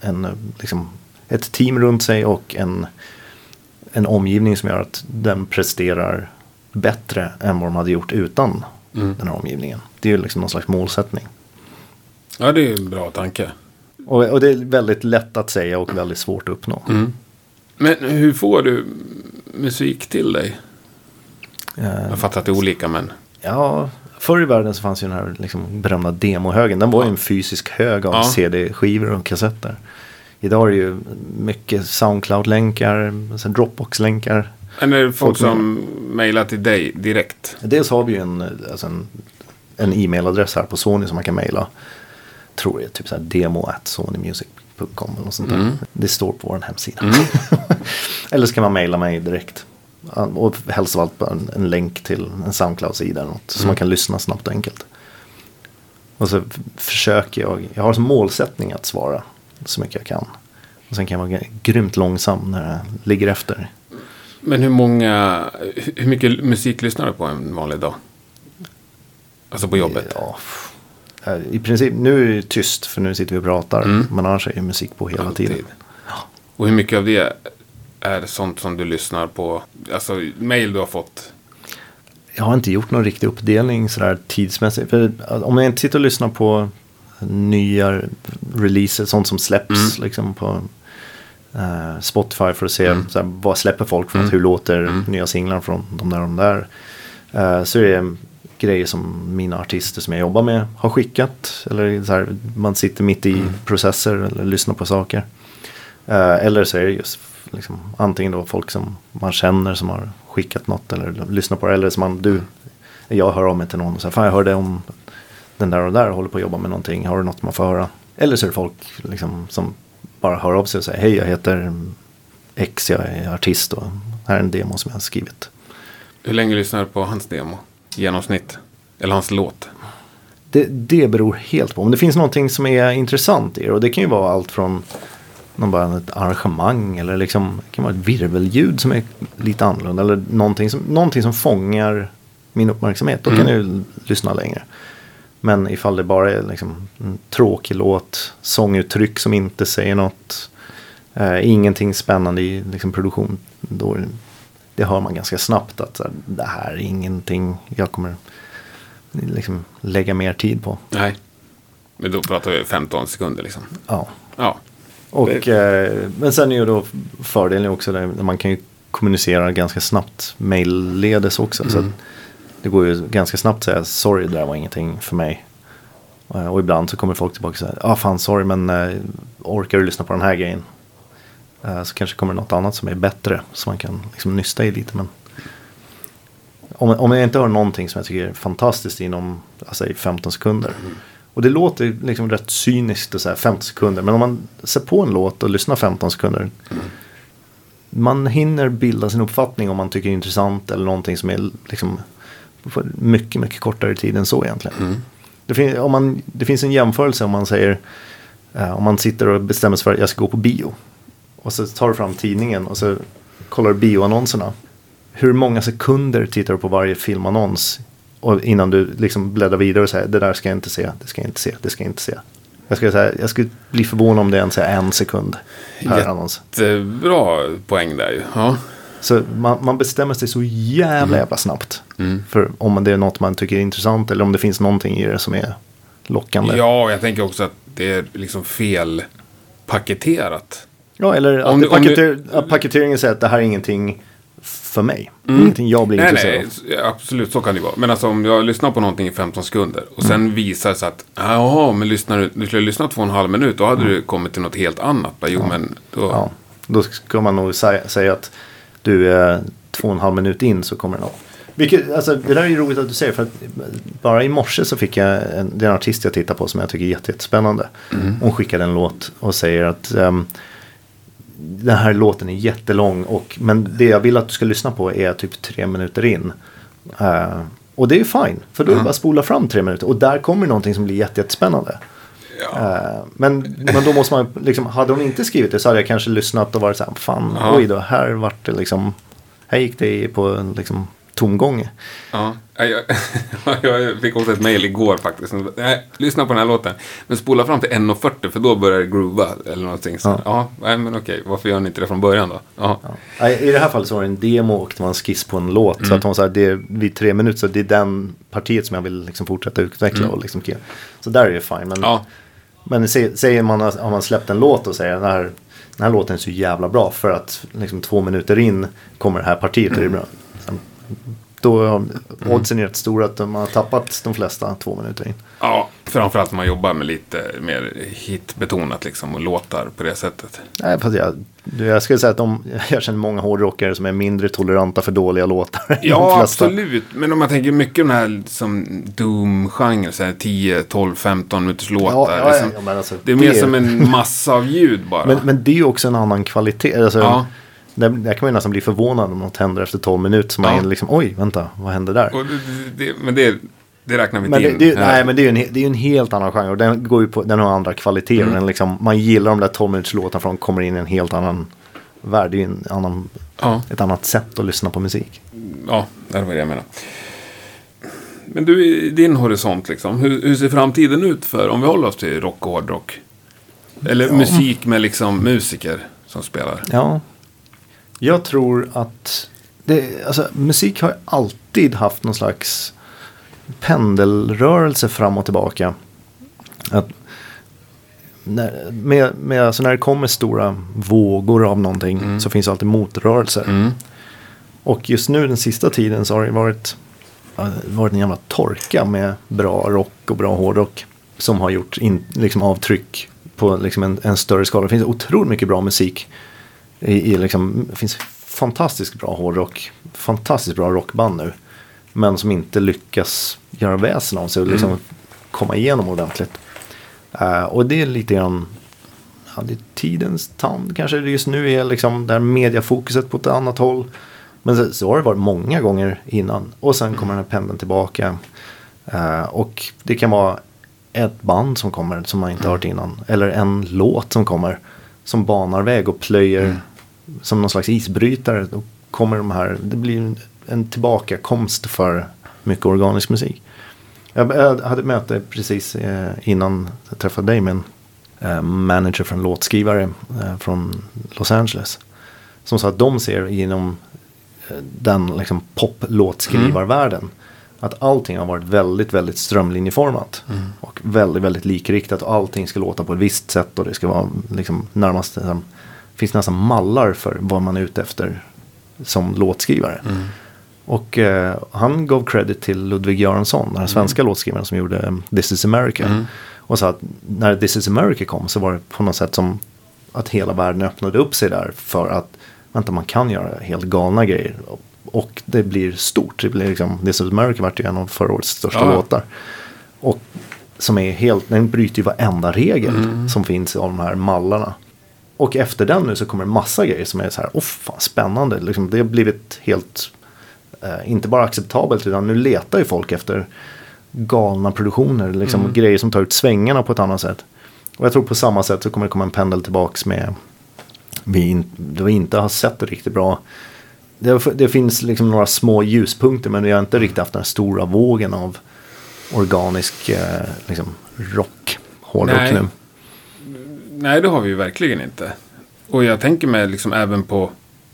en, eh, liksom, ett team runt sig och en, en omgivning som gör att den presterar bättre än vad de hade gjort utan den här omgivningen. Det är ju liksom någon slags målsättning. Ja, det är en bra tanke. Och, och det är väldigt lätt att säga och väldigt svårt att uppnå. Men hur får du musik till dig? Eh, Jag fattar att det är olika, men... Ja, förr i världen så fanns ju den här liksom berömda demohögen. Den var ju en fysisk hög av Ja. CD-skivor och kassetter. Idag är det ju mycket Soundcloud-länkar, Dropbox-länkar. Det folk Folk som mejlar till dig direkt? Dels har vi ju en, alltså en, en e-mailadress här på Sony som man kan mejla. Tror är typ så här demo at sonymusic.com eller något sånt där. Det står på vår hemsida. <laughs> eller så kan man mejla mig direkt. Och helst av allt en, en länk till en Soundcloud-sida eller något. Så man kan lyssna snabbt och enkelt. Och så försöker jag, jag har som målsättning att svara så mycket jag kan. Och sen kan jag vara grymt långsam när jag ligger efter. Men hur många... Hur mycket musik lyssnar du på en vanlig dag? Alltså på jobbet? Ja, eh, I princip, nu är det tyst för nu sitter vi och pratar. Men annars är det musik på hela Mm. Alltid. tiden. Och hur mycket av det är sånt som du lyssnar på? Alltså mail du har fått? Jag har inte gjort någon riktig uppdelning sådär tidsmässigt. För om jag inte sitter och lyssnar på nya releaser, sånt som släpps liksom på eh, Spotify för att se Mm. såhär, vad släpper folk för något, hur låter nya singlar från de där och de där. Eh, så är det grejer som mina artister som jag jobbar med har skickat. Eller så här, man sitter mitt i Mm. processer eller lyssnar på saker. Eh, eller så är det just liksom, antingen då folk som man känner som har skickat något eller lyssnat på det. Eller som man, du, jag hör av mig till någon och säger, fan jag hörde om den där och där håller på att jobba med någonting. Har du något man får höra? Eller så är det folk liksom, som bara hör av sig och säger, hej jag heter X, jag är artist och här är en demo som jag har skrivit. Hur länge lyssnar du på hans demo? Genomsnitt? Eller hans låt? Det, det beror helt på. Om det finns någonting som är intressant i det. Och det kan ju vara allt från någon bara ett arrangemang. Eller liksom, det kan vara ett virvelljud som är lite annorlunda. Eller någonting som, någonting som fångar min uppmärksamhet. Då kan Mm. jag ju lyssna längre. Men ifall det bara är liksom en tråkig låt. Sånguttryck som inte säger något. Eh, ingenting spännande i liksom, produktion. Då, det- hör man ganska snabbt att här, det här är ingenting jag kommer liksom, lägga mer tid på. Nej. Men då pratar vi 15 sekunder liksom. Ja. Ja. Och, eh, men sen är ju då fördelen också där man kan ju kommunicera ganska snabbt mailledes också. Så att det går ju ganska snabbt att säga sorry det där var ingenting för mig. Eh, och ibland så kommer folk tillbaka och säger ah fan sorry men eh, orkar du lyssna på den här grejen? Eh, så kanske kommer något annat som är bättre som man kan liksom nysta i lite. Men om, om jag inte hör någonting som jag tycker är fantastiskt inom alltså, 15 sekunder. Och det låter liksom rätt cyniskt att säga 15 sekunder. Men om man ser på en låt och lyssnar 15 sekunder. Man hinner bilda sin uppfattning om man tycker det är intressant eller någonting som är liksom på mycket, mycket kortare tid än så egentligen. Det, fin- om man, det finns en jämförelse om man säger eh, om man sitter och bestämmer sig för att jag ska gå på bio. Och så tar du fram tidningen och så kollar du bioannonserna. Hur många sekunder tittar du på varje filmannons och innan du liksom bläddrar vidare och säger det där ska jag inte se, det ska jag inte se, det ska jag inte se. Jag skulle, säga, jag skulle bli förvånad om det ens är en sekund per Jätte- annons. Bra poäng där ju. Ja. Så man, man bestämmer sig så jävla jävla snabbt. För om det är något man tycker är intressant eller om det finns någonting i det som är lockande. ja, jag tänker också att det är liksom fel paketerat. Ja, eller att, du- om du- paketer, paketeringen säger att det här är ingenting för mig. Ingenting jag blir Nej, intresserad nej, av. absolut så kan det vara. Men alltså om jag lyssnar på någonting i 15 sekunder och sen Mm. visar sig att jaha, men lyssnar du, du skulle lyssna två och en halv minut, då hade Mm. du kommit till något helt annat. Jo, men då, Ja, då ska man nog säga, säga att du är två och en halv minut in så kommer det något. Vilket, alltså, det där är ju roligt att du säger för att bara i morse så fick jag en, det är en artist jag tittar på som jag tycker är jätte, jättespännande. Hon skickade en låt och säger att ehm, den här låten är jättelång och, men det jag vill att du ska lyssna på är typ tre minuter in. Eh, och det är ju fine, för då är det bara att spola fram tre minuter och där kommer någonting som blir jätte, jättespännande. Eh, men, men då måste man liksom, hade hon inte skrivit det så hade jag kanske lyssnat och varit så här, fan, Ja. oj då, här vart det liksom, här gick det på en liksom tomgång. Ja, jag, <laughs> jag fick också ett mejl igår faktiskt. Nej, lyssna på den här låten. Men spola fram till 1.40 för då börjar det groova eller någonting. Så, ja. nej, men okej. Varför gör ni inte det från början då? Ja. Ja, I det här fallet så var det en demo och det var en skiss på en låt. Så att hon sa det är vid tre minuter så det är den partiet som jag vill liksom fortsätta utveckla. Och liksom, så där är det fine. Men, Ja. Men sä- säger man, har man släppt en låt och säger den här, den här låten är så jävla bra för att liksom, två minuter in kommer det här partiet och det är bra. Sen, då är oddsen är rätt stora att man har tappat de flesta två minuter in. ja, framförallt om man jobbar med lite mer hitbetonat liksom och låtar på det sättet. Nej, fast jag, jag skulle säga att de, <laughs> jag känner många hårdrockare som är mindre toleranta för dåliga låtar. Ja, absolut. Men om man tänker mycket den här som Doom-genren, så här 10, 12, 15 minuters låtar. Ja, ja, liksom. ja, alltså, det är mer det- som en massa av ljud bara. <laughs> Men, men det är ju också en annan kvalitet. Alltså, Ja. Där, där kan man ju nästan bli förvånad om något händer efter 12 minuter. Så man Ja. är liksom, oj, vänta, vad hände där? Det, det, men det, det räknar vi inte in. det, nej, men det är ju en, det är en helt annan genre. Och den, går ju på, den har andra kvaliteter. Mm. Den liksom, man gillar de där 12 minuters låtarna för de kommer in i en helt annan värld. Det är ju en annan, Ja. ett annat sätt att lyssna på musik. Ja, det var det jag menade. Men du, i din horisont liksom. Hur, hur ser framtiden ut för, om vi håller oss till rock och hårdrock? Eller musik med liksom musiker som spelar. Ja, jag tror att det, alltså, musik har alltid haft någon slags pendelrörelse fram och tillbaka. Att när, med, med, alltså när det kommer stora vågor av någonting så finns alltid motrörelser. Mm. Och just nu den sista tiden så har det varit, varit en jävla torka med bra rock och bra hårdrock. Som har gjort in, liksom avtryck på liksom en, en större skala. Det finns otroligt mycket bra musik. I, i liksom, det finns fantastiskt bra hårdrock, fantastiskt bra rockband nu. Men som inte lyckas göra väsen av sig och liksom komma igenom ordentligt. Eh, och det är lite grann ja, det är tidens tand kanske det just nu är liksom där mediafokuset på ett annat håll. Men så, så har det varit många gånger innan. Och sen kommer den här pendeln tillbaka. Eh, och det kan vara ett band som kommer som man inte hört innan. Eller en låt som kommer. Som banar väg och plöjer som någon slags isbrytare. Då kommer de här, det blir en, tillbakakomst för mycket organisk musik. Jag, hade ett möte precis eh, innan jag träffade dig med en eh, manager för en låtskrivare eh, från Los Angeles. Som sa att de ser genom eh, den liksom, pop-låtskrivarvärlden. Att allting har varit väldigt, väldigt strömlinjeformat. Och väldigt, väldigt likriktat. Och allting ska låta på ett visst sätt. Och det ska vara liksom, närmast, liksom, finns nästan mallar för vad man är ute efter som låtskrivare. Och eh, han gav credit till Ludvig Göransson, den här svenska låtskrivaren som gjorde eh, This is America. Och sa att när This is America kom så var det på något sätt som att hela världen öppnade upp sig där för att vänta man kan göra helt galna grejer. Och, det blir stort. Det blir liksom, This is America vart ju en av förra årets största Ja. låtar. Och som är helt, den bryter ju varenda regel som finns i de här mallarna. Och efter den nu så kommer det massa grejer som är så här, åh fan spännande. Liksom, det har blivit helt, eh, inte bara acceptabelt utan nu letar ju folk efter galna produktioner. Liksom grejer som tar ut svängarna på ett annat sätt. Och jag tror på samma sätt så kommer det komma en pendel tillbaks med vi, in, vi inte har sett det riktigt bra. Det, det finns liksom några små ljuspunkter men vi har inte riktigt haft den stora vågen av organisk eh, liksom, rock, hårdrock nu. Nej, det har vi ju verkligen inte. Och jag tänker mig liksom även på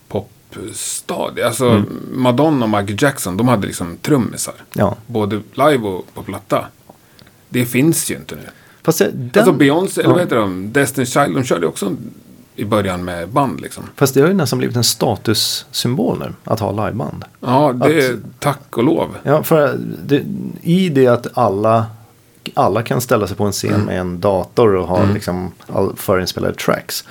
popstadie. Alltså Mm. Madonna och Michael Jackson, de hade liksom trummisar. Ja. Både live och på platta. Det finns ju inte nu. Fast det, den, Alltså Beyoncé, eller Ja. vad heter de? Destiny's Child, de körde också i början med band liksom. Fast det har ju nästan blivit en statussymbol nu att ha liveband. Ja, det är Att- tack och lov. Ja, för det, i det att alla, alla kan ställa sig på en scen med en dator och ha liksom all förinspelade tracks.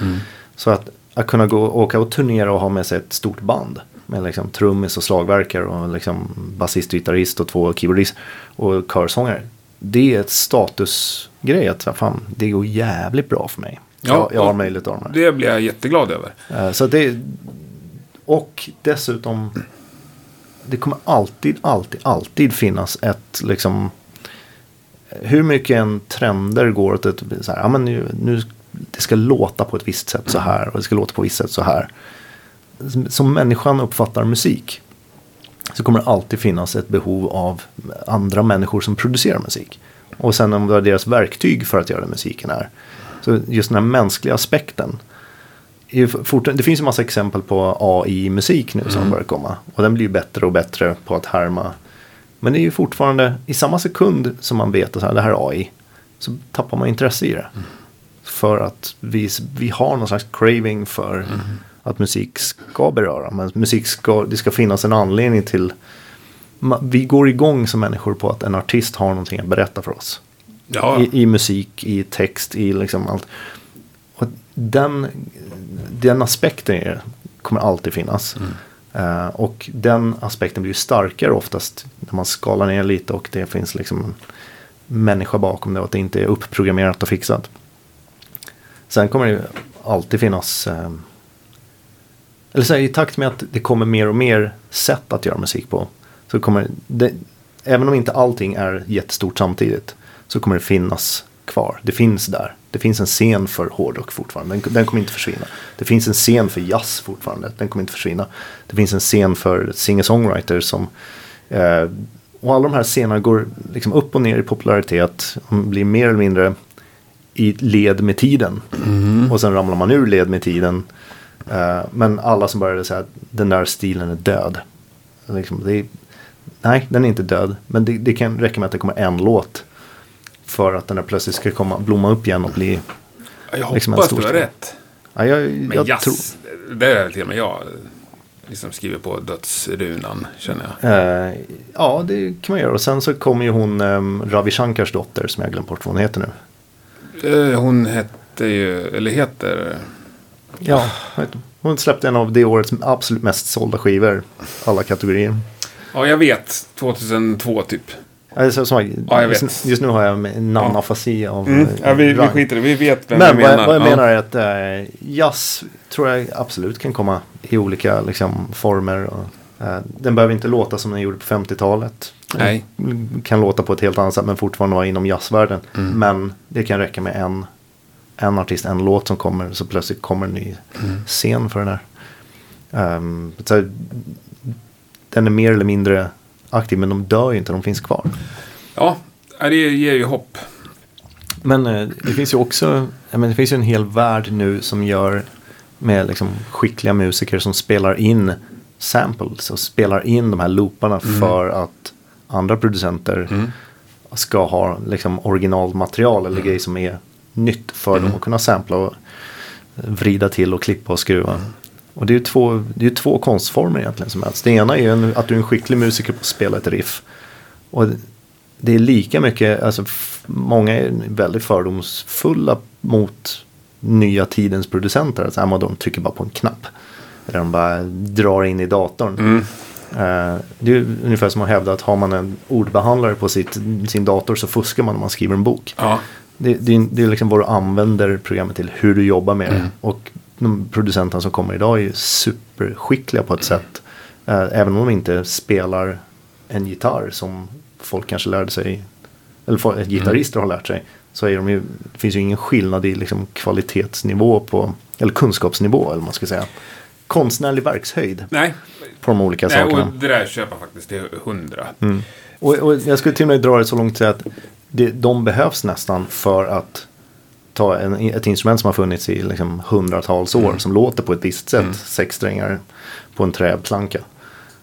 Så att, att kunna gå, åka och turnera och ha med sig ett stort band. Med liksom trummis och slagverkare och liksom basist, gitarrist och två keyboardist och körsångare. Det är ett statusgrej att fan, det går jävligt bra för mig. Ja, jag, jag har och möjlighet att ha de här. Det blir jag jätteglad över. Eh, Så det, och dessutom, det kommer alltid, alltid, alltid finnas ett liksom, hur mycket en trender går åt ett, så här, ja men nu, nu, det ska låta på ett visst sätt så här och det ska låta på ett visst sätt så här. Som- människan uppfattar musik så kommer det alltid finnas ett behov av andra människor som producerar musik. Och sen om vad deras verktyg för att göra musiken är. Så just den här mänskliga aspekten. Det finns ju massa exempel på AI-musik nu som börjar komma. Och den blir bättre och bättre på att härma. Men det är ju fortfarande i samma sekund som man vet att det här är AI. Så tappar man intresse i det. För att vi, vi har någon slags craving för att musik ska beröra. Men musik ska, det ska finnas en anledning till. Vi går igång som människor på att en artist har någonting att berätta för oss. Ja, I, I musik, i text, i liksom allt. Och den, den aspekten kommer alltid finnas. Eh, och den aspekten blir ju starkare oftast när man skalar ner lite och det finns liksom en människa bakom det och att det inte är uppprogrammerat och fixat. Sen kommer det ju alltid finnas eh, eller så här, i takt med att det kommer mer och mer sätt att göra musik på. Så kommer det, även om inte allting är jättestort samtidigt. Så kommer det finnas kvar. Det finns där. Det finns en scen för hårdrock fortfarande. Den, den kommer inte försvinna. Det finns en scen för jazz fortfarande. Den kommer inte försvinna. Det finns en scen för singer-songwriters som eh, och alla de här scenerna går liksom upp och ner i popularitet. De blir mer eller mindre i led med tiden. Och sen ramlar man ur led med tiden. Eh, men alla som började säga att den där stilen är död. Liksom, är, nej, den är inte död. Men det, det kan räcka med att det kommer en låt. För att den där plötsligt ska komma, blomma upp igen och bli... jag liksom hoppas du har rätt. Ja, jag, Men jag jazz, tror, det är till och med jag liksom skriver på dödsrunan, känner jag. eh, ja, det kan man göra. Och sen så kommer ju hon um, Ravi Shankars dotter som jag glömt bort vad hon heter nu. Eh, Hon hette ju, eller heter, Ja, vet inte. hon släppte en av det årets absolut mest sålda skivor. Alla kategorier. Ja, jag vet. 2002 typ. Alltså, som, Ja, just, just nu har jag namnafasi av Mm. Ja, vi, vi skiter i. Vi vet vem Men vi vad, menar. jag- vad jag Ja. menar är att eh, jazz tror jag absolut kan komma i olika liksom, former. Och, eh, den behöver inte låta som den gjorde på 50-talet. Nej. Den kan låta på ett helt annat sätt men fortfarande vara inom jazzvärlden. Mm. Men det kan räcka med en, en artist, en låt som kommer så plötsligt kommer en ny Mm. scen för den där. Ehm, så här, den är mer eller mindre aktiv men de dör ju inte, de finns kvar. Ja, det ger ju hopp. Men eh, det finns ju också, menar, det finns ju en hel värld nu som gör med liksom skickliga musiker som spelar in samples och spelar in de här looparna för att andra producenter ska ha liksom originalmaterial eller grejer som är nytt för dem att kunna sampla och vrida till och klippa och skruva. Och det är ju två, det är två konstformer egentligen som helst. Det ena är ju en, att du är en skicklig musiker på att spela ett riff. Och det är lika mycket, alltså många är väldigt fördomsfulla mot nya tidens producenter. Alltså, ja, de trycker bara på en knapp. Eller de bara drar in i datorn. Eh, det är ungefär som att hävda att har man en ordbehandlare på sitt, sin dator så fuskar man om man skriver en bok. Ja. Det, det, är- det är liksom vad du använder programmet till, hur du jobbar med det. Och de producenterna som kommer idag är ju superskickliga på ett sätt. Eh, även om de inte spelar en gitarr som folk kanske lärde sig, eller fo- gitarrister har lärt sig. Så är de ju, det finns ju ingen skillnad i liksom kvalitetsnivå på, eller kunskapsnivå eller vad man ska säga. Konstnärlig verkshöjd Nej, på de olika Nej sakerna. och det där köper faktiskt till hundra. Och, och jag skulle till och med dra det så långt till att det, de behövs nästan för att ta en, ett instrument som har funnits i liksom hundratals år som låter på ett visst sätt, sex strängar på en träplanka.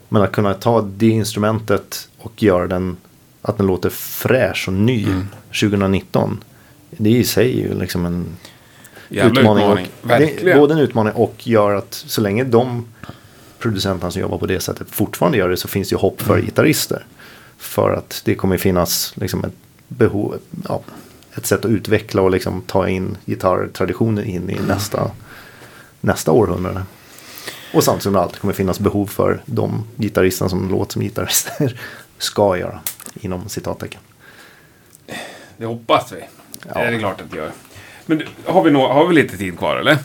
Men att kunna ta det instrumentet och göra den, att den låter fräsch och ny 2019. Det i sig är ju liksom en Jävla utmaning. utmaning. Och, det är både en utmaning och gör att så länge de producenterna som jobbar på det sättet fortfarande gör det så finns det ju hopp för gitarrister. För att det kommer finnas liksom ett behov, ja, ett sätt att utveckla och liksom ta in gitarrtraditionen in i nästa, nästa århundrade. Och samtidigt som det alltid kommer finnas behov för de gitarristerna som låter som gitarrister <laughs> ska göra. Inom citattecken. Det hoppas vi. Ja. Det är det klart att det gör. Men har vi, nå- har vi lite tid kvar eller?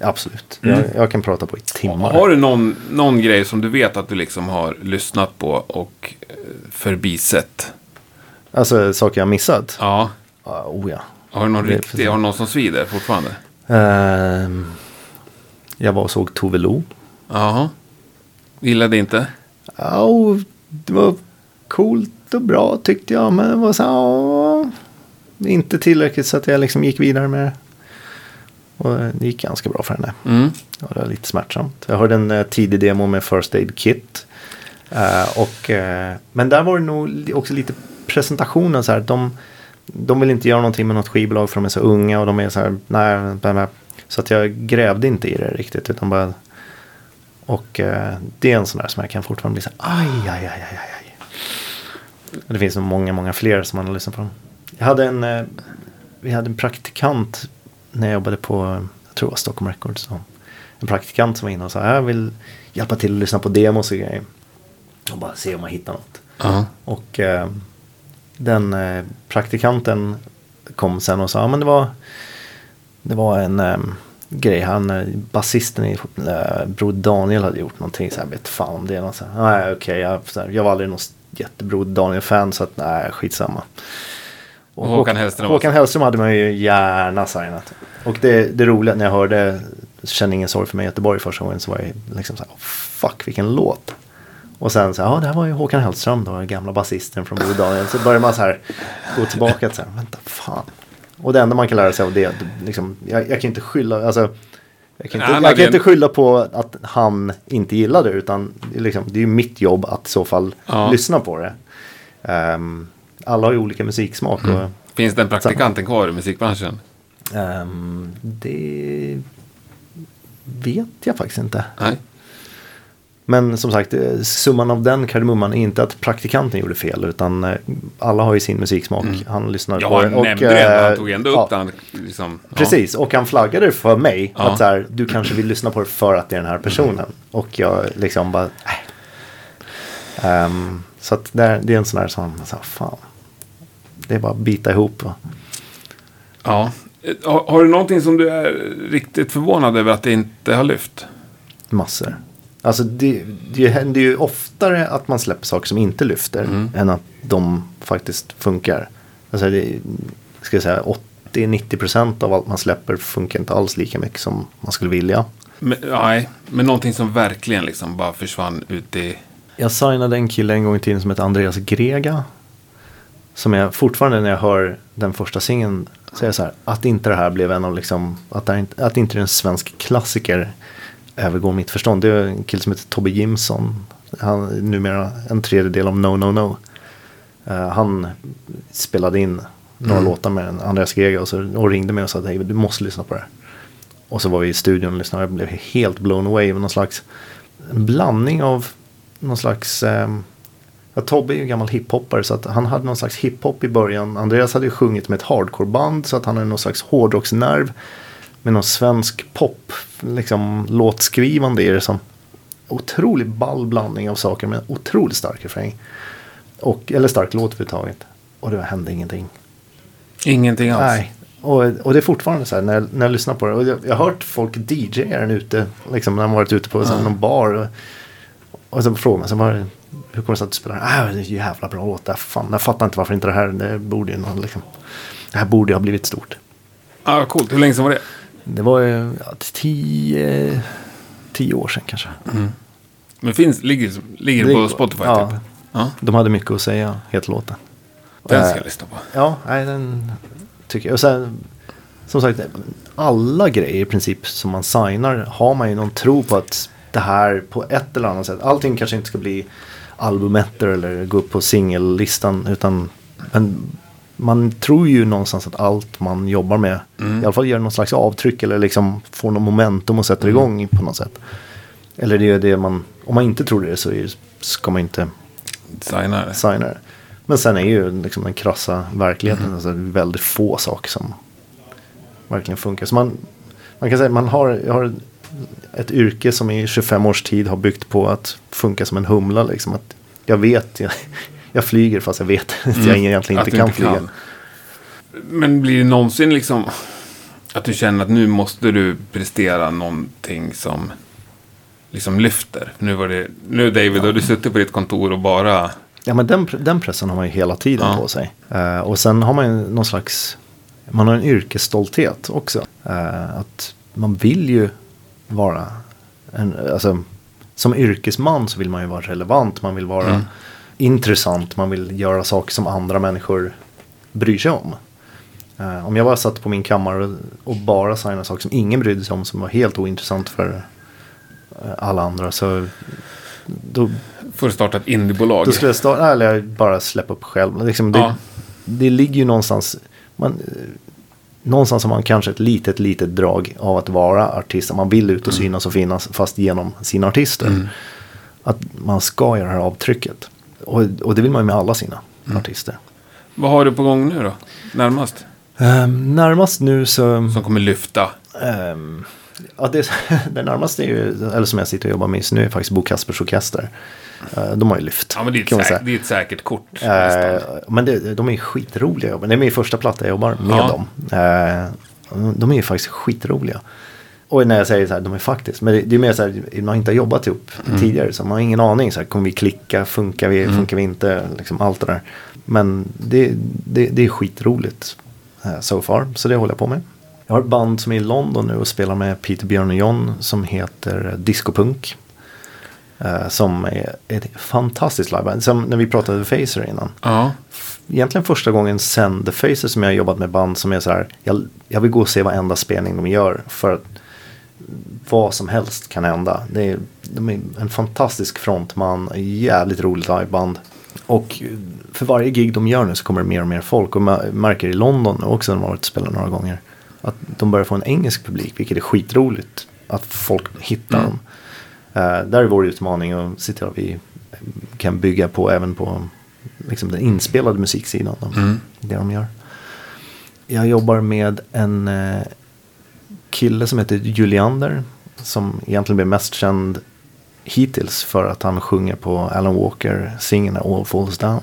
Absolut. Jag, jag kan prata på i timmar. Har du någon, någon grej som du vet att du liksom har lyssnat på och eh, förbisett? Alltså saker jag missat? Ja. Ja, oh ja. Har du någon Det riktig, har du någon som svider fortfarande? Ehm, jag var och såg Tove Lo. Jaha. Gillade inte? Ja, och det var coolt och bra tyckte jag. Men det var så ja, inte tillräckligt så att jag liksom gick vidare med det. Och det gick ganska bra för henne. Mm. Ja, det var lite smärtsamt. Jag hörde en eh, tidig demo med First Aid Kit. Eh, och, eh, men där var det nog också lite presentationen så här. De, de vill inte göra någonting med något skivbolag för de är så unga och de är så här. Nej, bla. så att jag grävde inte i det riktigt. Utan bara, och eh, det är en sån där som jag kan fortfarande bli så här. Aj, aj, aj, aj, aj. Det finns nog många, många fler som man har lyssnat på. Dem. Jag hade en, eh, vi hade en praktikant när jag jobbade på, jag tror det var Stockholm Records. Så en praktikant som var inne och sa jag vill hjälpa till att lyssna på demos och grejer. Och bara se om man hittar något. Ja. Och eh, den eh, praktikanten kom sen och sa ja men det var det var en eh, grej. Han, eh, basisten i eh, Bror Daniel hade gjort någonting. Så jag vet fan om det är något så här. Nej okej, jag, så här, jag var aldrig någon jättebror Daniel-fan så att nej skitsamma. Och Håkan Hellström Håkan Hellström hade man ju gärna signat. Och det, det roliga när jag hörde Känn ingen sorg för mig i Göteborg första gången så var jag liksom så här, "Oh, fuck vilken låt. Och sen så ja det här var ju Håkan Hellström då, den gamla basisten från Bror Daniel. Så börjar man så här gå tillbaka till så här, vänta fan. Och det enda man kan lära sig av det, liksom, jag, jag kan inte skylla, alltså. Jag kan, inte, jag kan inte skylla på att han inte gillade det utan det är, liksom, det är ju mitt jobb att i så fall Ja. lyssna på det. Ehm, alla har ju olika musiksmak. Och, Finns den praktikanten kvar i musikbranschen? Ehm, det vet jag faktiskt inte. Nej. Men som sagt, eh, summan av den kardemumman är inte att praktikanten gjorde fel. Utan eh, alla har ju sin musiksmak. Han lyssnade Ja, på det. nämnde det ändå. Han eh, tog ändå ja, upp det. Han, liksom, ja. Precis, och han flaggade för mig. Att så här, du kanske vill lyssna på det för att det är den här personen. Och jag liksom bara, äh. Ehm, Så att det är, en sån där som, så här, fan. Det är bara att bita ihop. Och, Ja. Har, har du någonting som du är riktigt förvånad över att det inte har lyft? Massor. Alltså det, det händer ju oftare att man släpper saker som inte lyfter Mm. än att de faktiskt funkar. Alltså det, ska jag säga 80-90% av allt man släpper funkar inte alls lika mycket som man skulle vilja. Men, nej, men någonting som verkligen liksom bara försvann ut i... Jag signade en kille en gång i tiden som heter Andreas Grega. Som jag fortfarande när jag hör den första singeln säger så här. Att inte det här blev en av liksom. Att, inte, att inte det är en svensk klassiker. Övergår mitt förstånd. Det är en kille som heter Tobbe Jimson. Han är numera en tredjedel av No No No. Eh, han spelade in några låtar med Andreas Grega och, så, och ringde mig och sa David du måste lyssna på det här. Och så var vi i studion och lyssnade och jag blev helt blown away. Med någon slags en blandning av någon slags... Eh, ja, Tobbe är ju gammal hiphoppare så att han hade någon slags hiphop i början. Andreas hade ju sjungit med ett hardcoreband så att han hade någon slags hårdrocksnerv. Med någon svensk pop, liksom låtskrivande i det som otroligt ball blandning av saker med otroligt stark refräng. Och, eller stark låt överhuvudtaget. Och det hände ingenting. Ingenting alls. Nej. Och, och det är fortfarande så här när, jag- när jag lyssnar på det. Och jag, jag har hört folk DJa den ute. Liksom när de varit ute på här, någon bar. Och, och så frågar man sig. Bara, hur kommer det sig att du spelar? Ah, det är jävla bra låt. där. Fan, jag fattar inte varför inte det här. Det borde ju någon, liksom, Det här borde ju ha blivit stort. Ah, coolt. Hur länge sedan var det? Det var ju ja, tio, tio år sedan kanske. Men finns, ligger, ligger det på Spotify ja. typ? Ja. De hade mycket att säga, heter låten. Den ska Eh, jag lyssna på. Ja, nej, den tycker jag. Och sen, som sagt, alla grejer i princip som man signar har man ju någon tro på att det här på ett eller annat sätt. Allting kanske inte ska bli albumetter eller gå upp på singellistan. Utan men man tror ju någonstans att allt man jobbar med i alla fall gör någon slags avtryck eller liksom får någon momentum och sätter igång på något sätt. Eller det är det man, om man inte tror det så är, ska man inte Signar. signa det. Men sen är ju liksom den krassa verkligheten alltså väldigt få saker som verkligen funkar. Så man, man kan säga att man har, har ett yrke som i 25 års tid har byggt på att funka som en humla. Liksom. Att jag vet, jag, jag flyger fast jag vet att jag egentligen Att inte kan flyga. Men blir det någonsin liksom att du känner att nu måste du prestera någonting som liksom lyfter? Nu var det, nu David, har du suttit på ditt kontor och bara... Ja men den, den pressen har man ju hela tiden Ja. på sig. Eh, och sen har man ju någon slags, man har en yrkesstolthet också. Eh, att man vill ju vara, en, alltså som yrkesman så vill man ju vara relevant, man vill vara intressant, man vill göra saker som andra människor bryr sig om. Eh, om jag bara satt på min kammare och, och bara signade saker som ingen brydde sig om, som var helt ointressant för eh, alla andra, så då Får starta ett indiebolag. då skulle jag starta, eller bara släppa upp själv. Liksom det, Ja. det ligger ju någonstans, man, eh, någonstans har man kanske ett litet, litet drag av att vara artist. Man vill ut och synas och finnas fast genom sina artister. Att man ska göra det här avtrycket. Och, och det vill man ju med alla sina artister. Vad har du på gång nu då? Närmast? Ehm, närmast nu så... Som kommer lyfta? Ehm, ja, det, <laughs> det närmaste är ju, eller som jag sitter och jobbar med just nu, är faktiskt Bo Kaspers Orkester. Eh, de har ju lyft. Ja, men det är ett, säk- det är ett säkert kort. Nästan. men det, de är skitroliga jobben. Det är min första platta jag jobbar med Ja. dem. Eh, de är ju faktiskt skitroliga. Och när jag säger så här, de är faktiskt. Men det, det är mer så här, man inte har jobbat ihop Mm. tidigare. Så man har ingen aning. Så här, kommer vi klicka? Funkar vi? Funkar vi inte? Liksom allt det där. Men det, det, det är skitroligt. eh, so far. Så det håller jag på med. Jag har ett band som är i London nu och spelar med Peter Björn och John. Som heter Discopunk. Eh, som är ett fantastiskt liveband. Som när vi pratade Facer innan Ja. egentligen första gången sen The Faces som jag har jobbat med band som är så här. Jag, jag vill gå och se varenda spelning de gör. För att vad som helst kan hända. Det är, de är en fantastisk frontman. Jävligt roligt liveband. Och för varje gig de gör nu så kommer det mer och mer folk. Och märker i London också när de har varit och spelat några gånger. Att de börjar få en engelsk publik. Vilket är skitroligt. Att folk hittar dem. Eh, där är vår utmaning att se till att vi kan bygga på även på liksom, den inspelade musiksidan. De, Mm. Det de gör. Jag jobbar med en eh, kille som heter Juliander. Som egentligen blev mest känd hittills för att han sjunger på Alan Walker singen All Falls Down.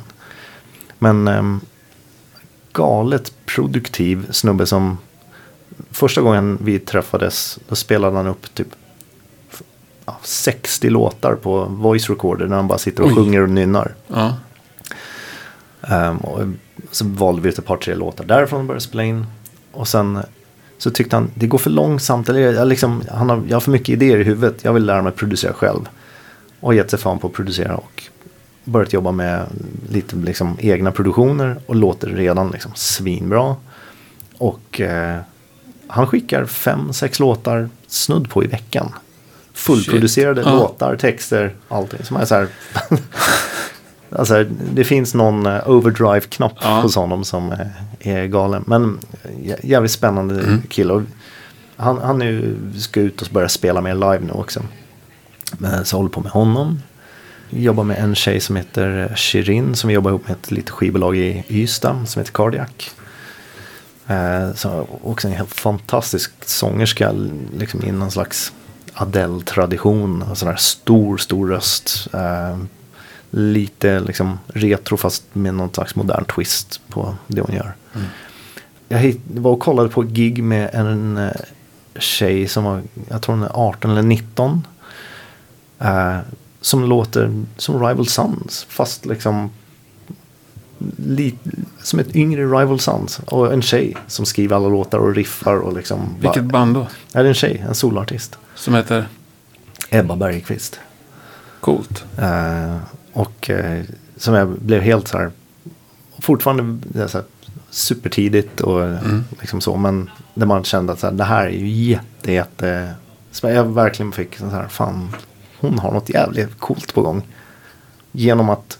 Men ehm, galet produktiv snubbe som första gången vi träffades då spelade han upp typ f- ja, 60 låtar på voice recorder när han bara sitter och Oj. sjunger och nynnar. Ja. Ehm, och så valde vi ut ett par tre låtar därifrån och började spela in. Och sen så tyckte han det går för långsamt. Eller jag, liksom, han har, jag har för mycket idéer i huvudet. Jag vill lära mig producera själv. Och gett sig fan på att producera och börjat jobba med lite liksom, egna produktioner. Och låter redan liksom, svinbra. Och eh, han skickar fem, sex låtar snudd på i veckan. Fullproducerade Shit. Låtar, texter, allting. Som är så här <laughs> Alltså det finns någon eh, overdrive-knapp Ja. hos honom som eh, är galen. Men jä- jävligt spännande Mm. kille. Han, han är ska ut och börja spela mer live nu också. Så jag håller på med honom. Jobbar med en tjej som heter Shirin som jobbar ihop med ett litet skivbolag i Ystad som heter Cardiac. Eh, så också en helt fantastisk sångerska liksom i någon slags Adele-tradition. Sån där stor, stor röst. Lite liksom retro fast med någon slags modern twist på det hon gör. Jag hitt- var och kollade på gig med en eh, tjej som var, jag tror hon är 18 eller 19. Eh, som låter som Rival Sons fast liksom li, som ett yngre Rival Sons. Och en tjej som skriver alla låtar och riffar och liksom. Vilket bara, band då? är det en tjej, en solartist. Som heter? Ebba Bergqvist. Coolt. Eh, och eh, som jag blev helt så här. Fortfarande så här, supertidigt och Mm. liksom så. Men där man kände att så här, det här är ju jätte, jätte. Så jag verkligen fick så här, fan. Hon har något jävligt coolt på gång. Genom att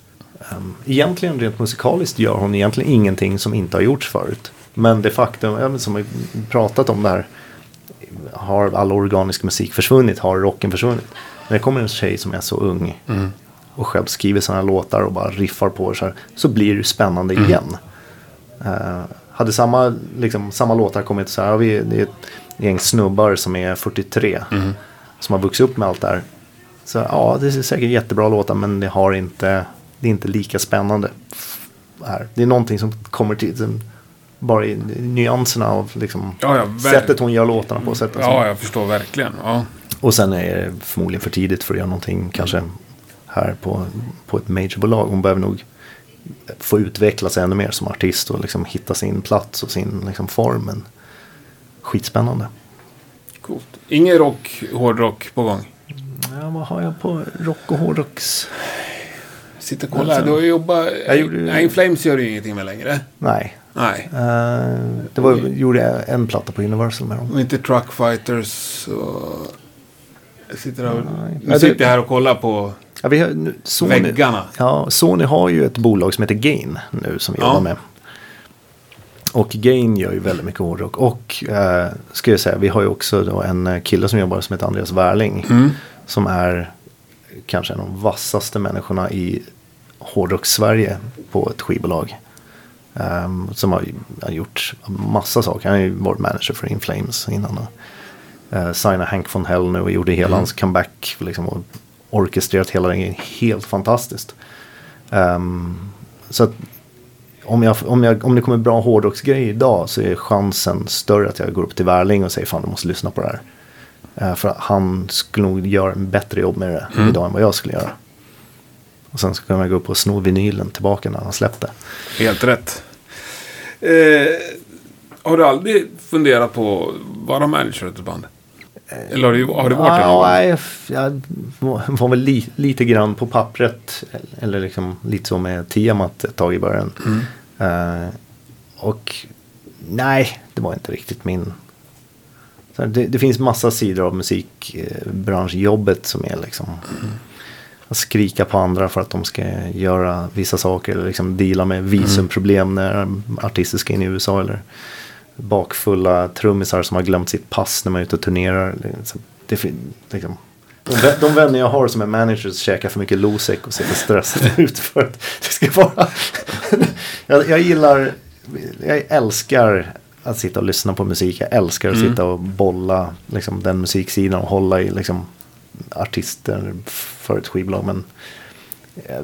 um, egentligen rent musikaliskt gör hon egentligen ingenting som inte har gjorts förut. Men det faktum, som vi pratat om där. Har all organisk musik försvunnit? Har rocken försvunnit? När det kommer en tjej som är så ung och själv skriver sådana låtar och bara riffar på så här, så blir det spännande igen. Eh, hade samma, liksom, samma låtar kommit så här, vi, det är ett gäng snubbar som är 43 som har vuxit upp med allt det här. Så ja, det är säkert jättebra låtar men det har inte, det är inte lika spännande. Här. Det är någonting som kommer till, bara i nyanserna av liksom, Ja, ja, sättet hon gör låtarna på. Sättet Ja, jag förstår verkligen. Ja. och sen är det förmodligen för tidigt för att göra någonting kanske här på, på ett majorbolag. Hon behöver nog få utveckla sig ännu mer som artist och liksom hitta sin plats och sin liksom form. Men skitspännande. Coolt. Ingen rock, hårdrock på gång. Ja, vad har jag på rock och hårdrocks? Sitter och kollar. Du har jobbat... Jag gjorde- Nej, In Flames gör du ingenting med längre. Nej, Nej. Eh, det var, gjorde jag en platta på Universal med dem. Och inte Truck Fighters och... Jag sitter här, Nej. nu sitter jag här och kollar på Ja, vi har, Sony, väggarna. Ja, Sony har ju ett bolag som heter Gain nu som vi Ja. jobbar med. Och Gain gör ju väldigt mycket hårdrock. Och eh, ska jag säga, vi har ju också en eh, kille som jobbar som heter Andreas Wärling. Mm. Som är kanske en av de vassaste människorna i hårdrock-Sverige på ett skivbolag. Ehm, som har, har gjort massa saker. Han har ju varit manager för In Flames innan. Och, uh, signade Hank von Hell nu och gjorde hela hans comeback. Liksom, och orkestrerat hela den grejen helt fantastiskt. Ehm, så att om, jag, om, jag, om det kommer bra hårdrocksgrejer idag så är chansen större att jag går upp till Wärling och säger fan du måste lyssna på det här. Eh, för att han skulle nog göra en bättre jobb med det idag än vad jag skulle göra. Och sen ska jag gå upp och sno vinylen tillbaka när han släppte. Helt rätt. Eh, har du aldrig funderat på att vara manager åt ett band? Eller har du, har du varit Ja, f- jag var väl li, lite grann på pappret. Eller liksom lite så med temat ett tag i början. Eh, och nej, det var inte riktigt min. Det, det finns massa sidor av musikbranschjobbet som är liksom. Att skrika på andra för att de ska göra vissa saker. Eller liksom deala med visumproblem när artister ska in i USA. Eller bakfulla trummisar som har glömt sitt pass när man är ute och turnerar. Det, liksom, De, de vänner jag har som är managers käkar för mycket Losec och ser för stressade <laughs> ut för att det ska vara... jag, jag gillar, jag älskar att sitta och lyssna på musik. Jag älskar att Mm. sitta och bolla liksom, den musiksidan och hålla i liksom, artister för ett skivbolag. Men eh,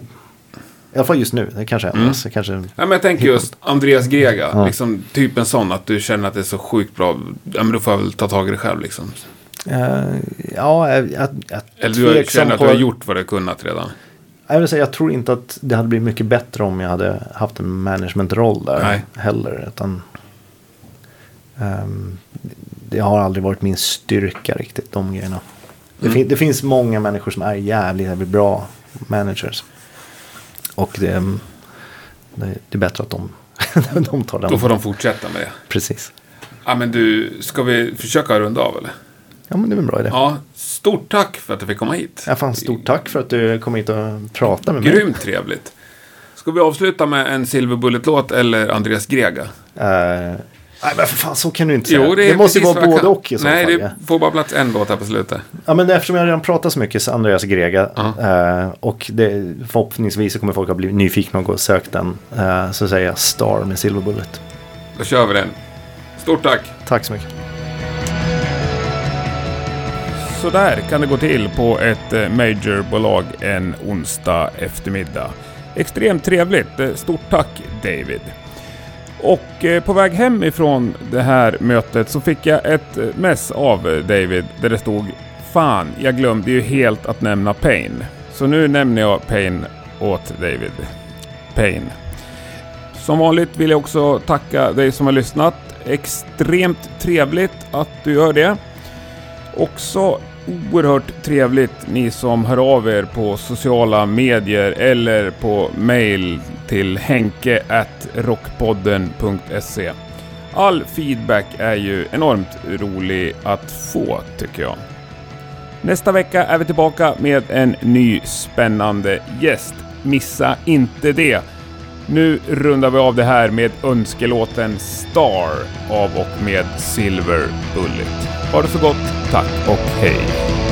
alla fall just nu, det kanske ändras. Det kanske, Ja, men jag tänker just Andreas Grega, Ja. liksom typ en sån att du känner att det är så sjukt bra. Ja, men då får jag väl ta tag i det själv liksom. eh, ja, jag, jag, jag Eller du känner att på- du har gjort vad du har kunnat redan. Jag, vill säga, jag tror inte att det hade blivit mycket bättre om jag hade haft en managementroll där Nej. heller. Utan, ehm, det har aldrig varit min styrka riktigt, de grejerna. Det, Mm. fin- det finns många människor som är jävligt, jävligt bra managers. Och det, det, det är bättre att de, <laughs> de tar den. Då får de fortsätta med det. Precis. Ja, men du, ska vi försöka runda av eller? Ja, men det är en bra idé. Ja, stort tack för att du fick komma hit. Ja, fan, stort tack för att du kom hit och pratade med mig. Grymt trevligt. Ska vi avsluta med en Silver Bullet-låt eller Andreas Grega? Eh, nej, men för fan, så kan du inte säga. Jo, det, är måste ju vara både kan. och i så Nej, fall. det ja. får bara plats en låt här på slutet. Ja, men eftersom jag redan pratat så mycket så Andreas Grega Ja. eh, och det, förhoppningsvis så kommer folk att bli nyfikna och gå och söka den. Eh, så säger jag Star med Silver Bullet. Då kör vi den. Stort tack! Tack så mycket. Så där kan det gå till på ett eh, majorbolag en onsdag eftermiddag. Extremt trevligt. Stort tack David. Och eh, på väg hem ifrån det här mötet så fick jag ett eh, mess av eh, David där det stod Fan, jag glömde ju helt att nämna Pain. Så nu nämner jag Pain åt David. Pain. Som vanligt vill jag också tacka dig som har lyssnat. Extremt trevligt att du gör det. Också oerhört trevligt ni som hör av er på sociala medier eller på mail till henke rockpodden.se. All feedback är ju enormt rolig att få tycker jag. Nästa vecka är vi tillbaka med en ny spännande gäst. Missa inte det! Nu rundar vi av det här med önskelåten Star av och med Silver Bullet. Ha det så gott, tack och hej!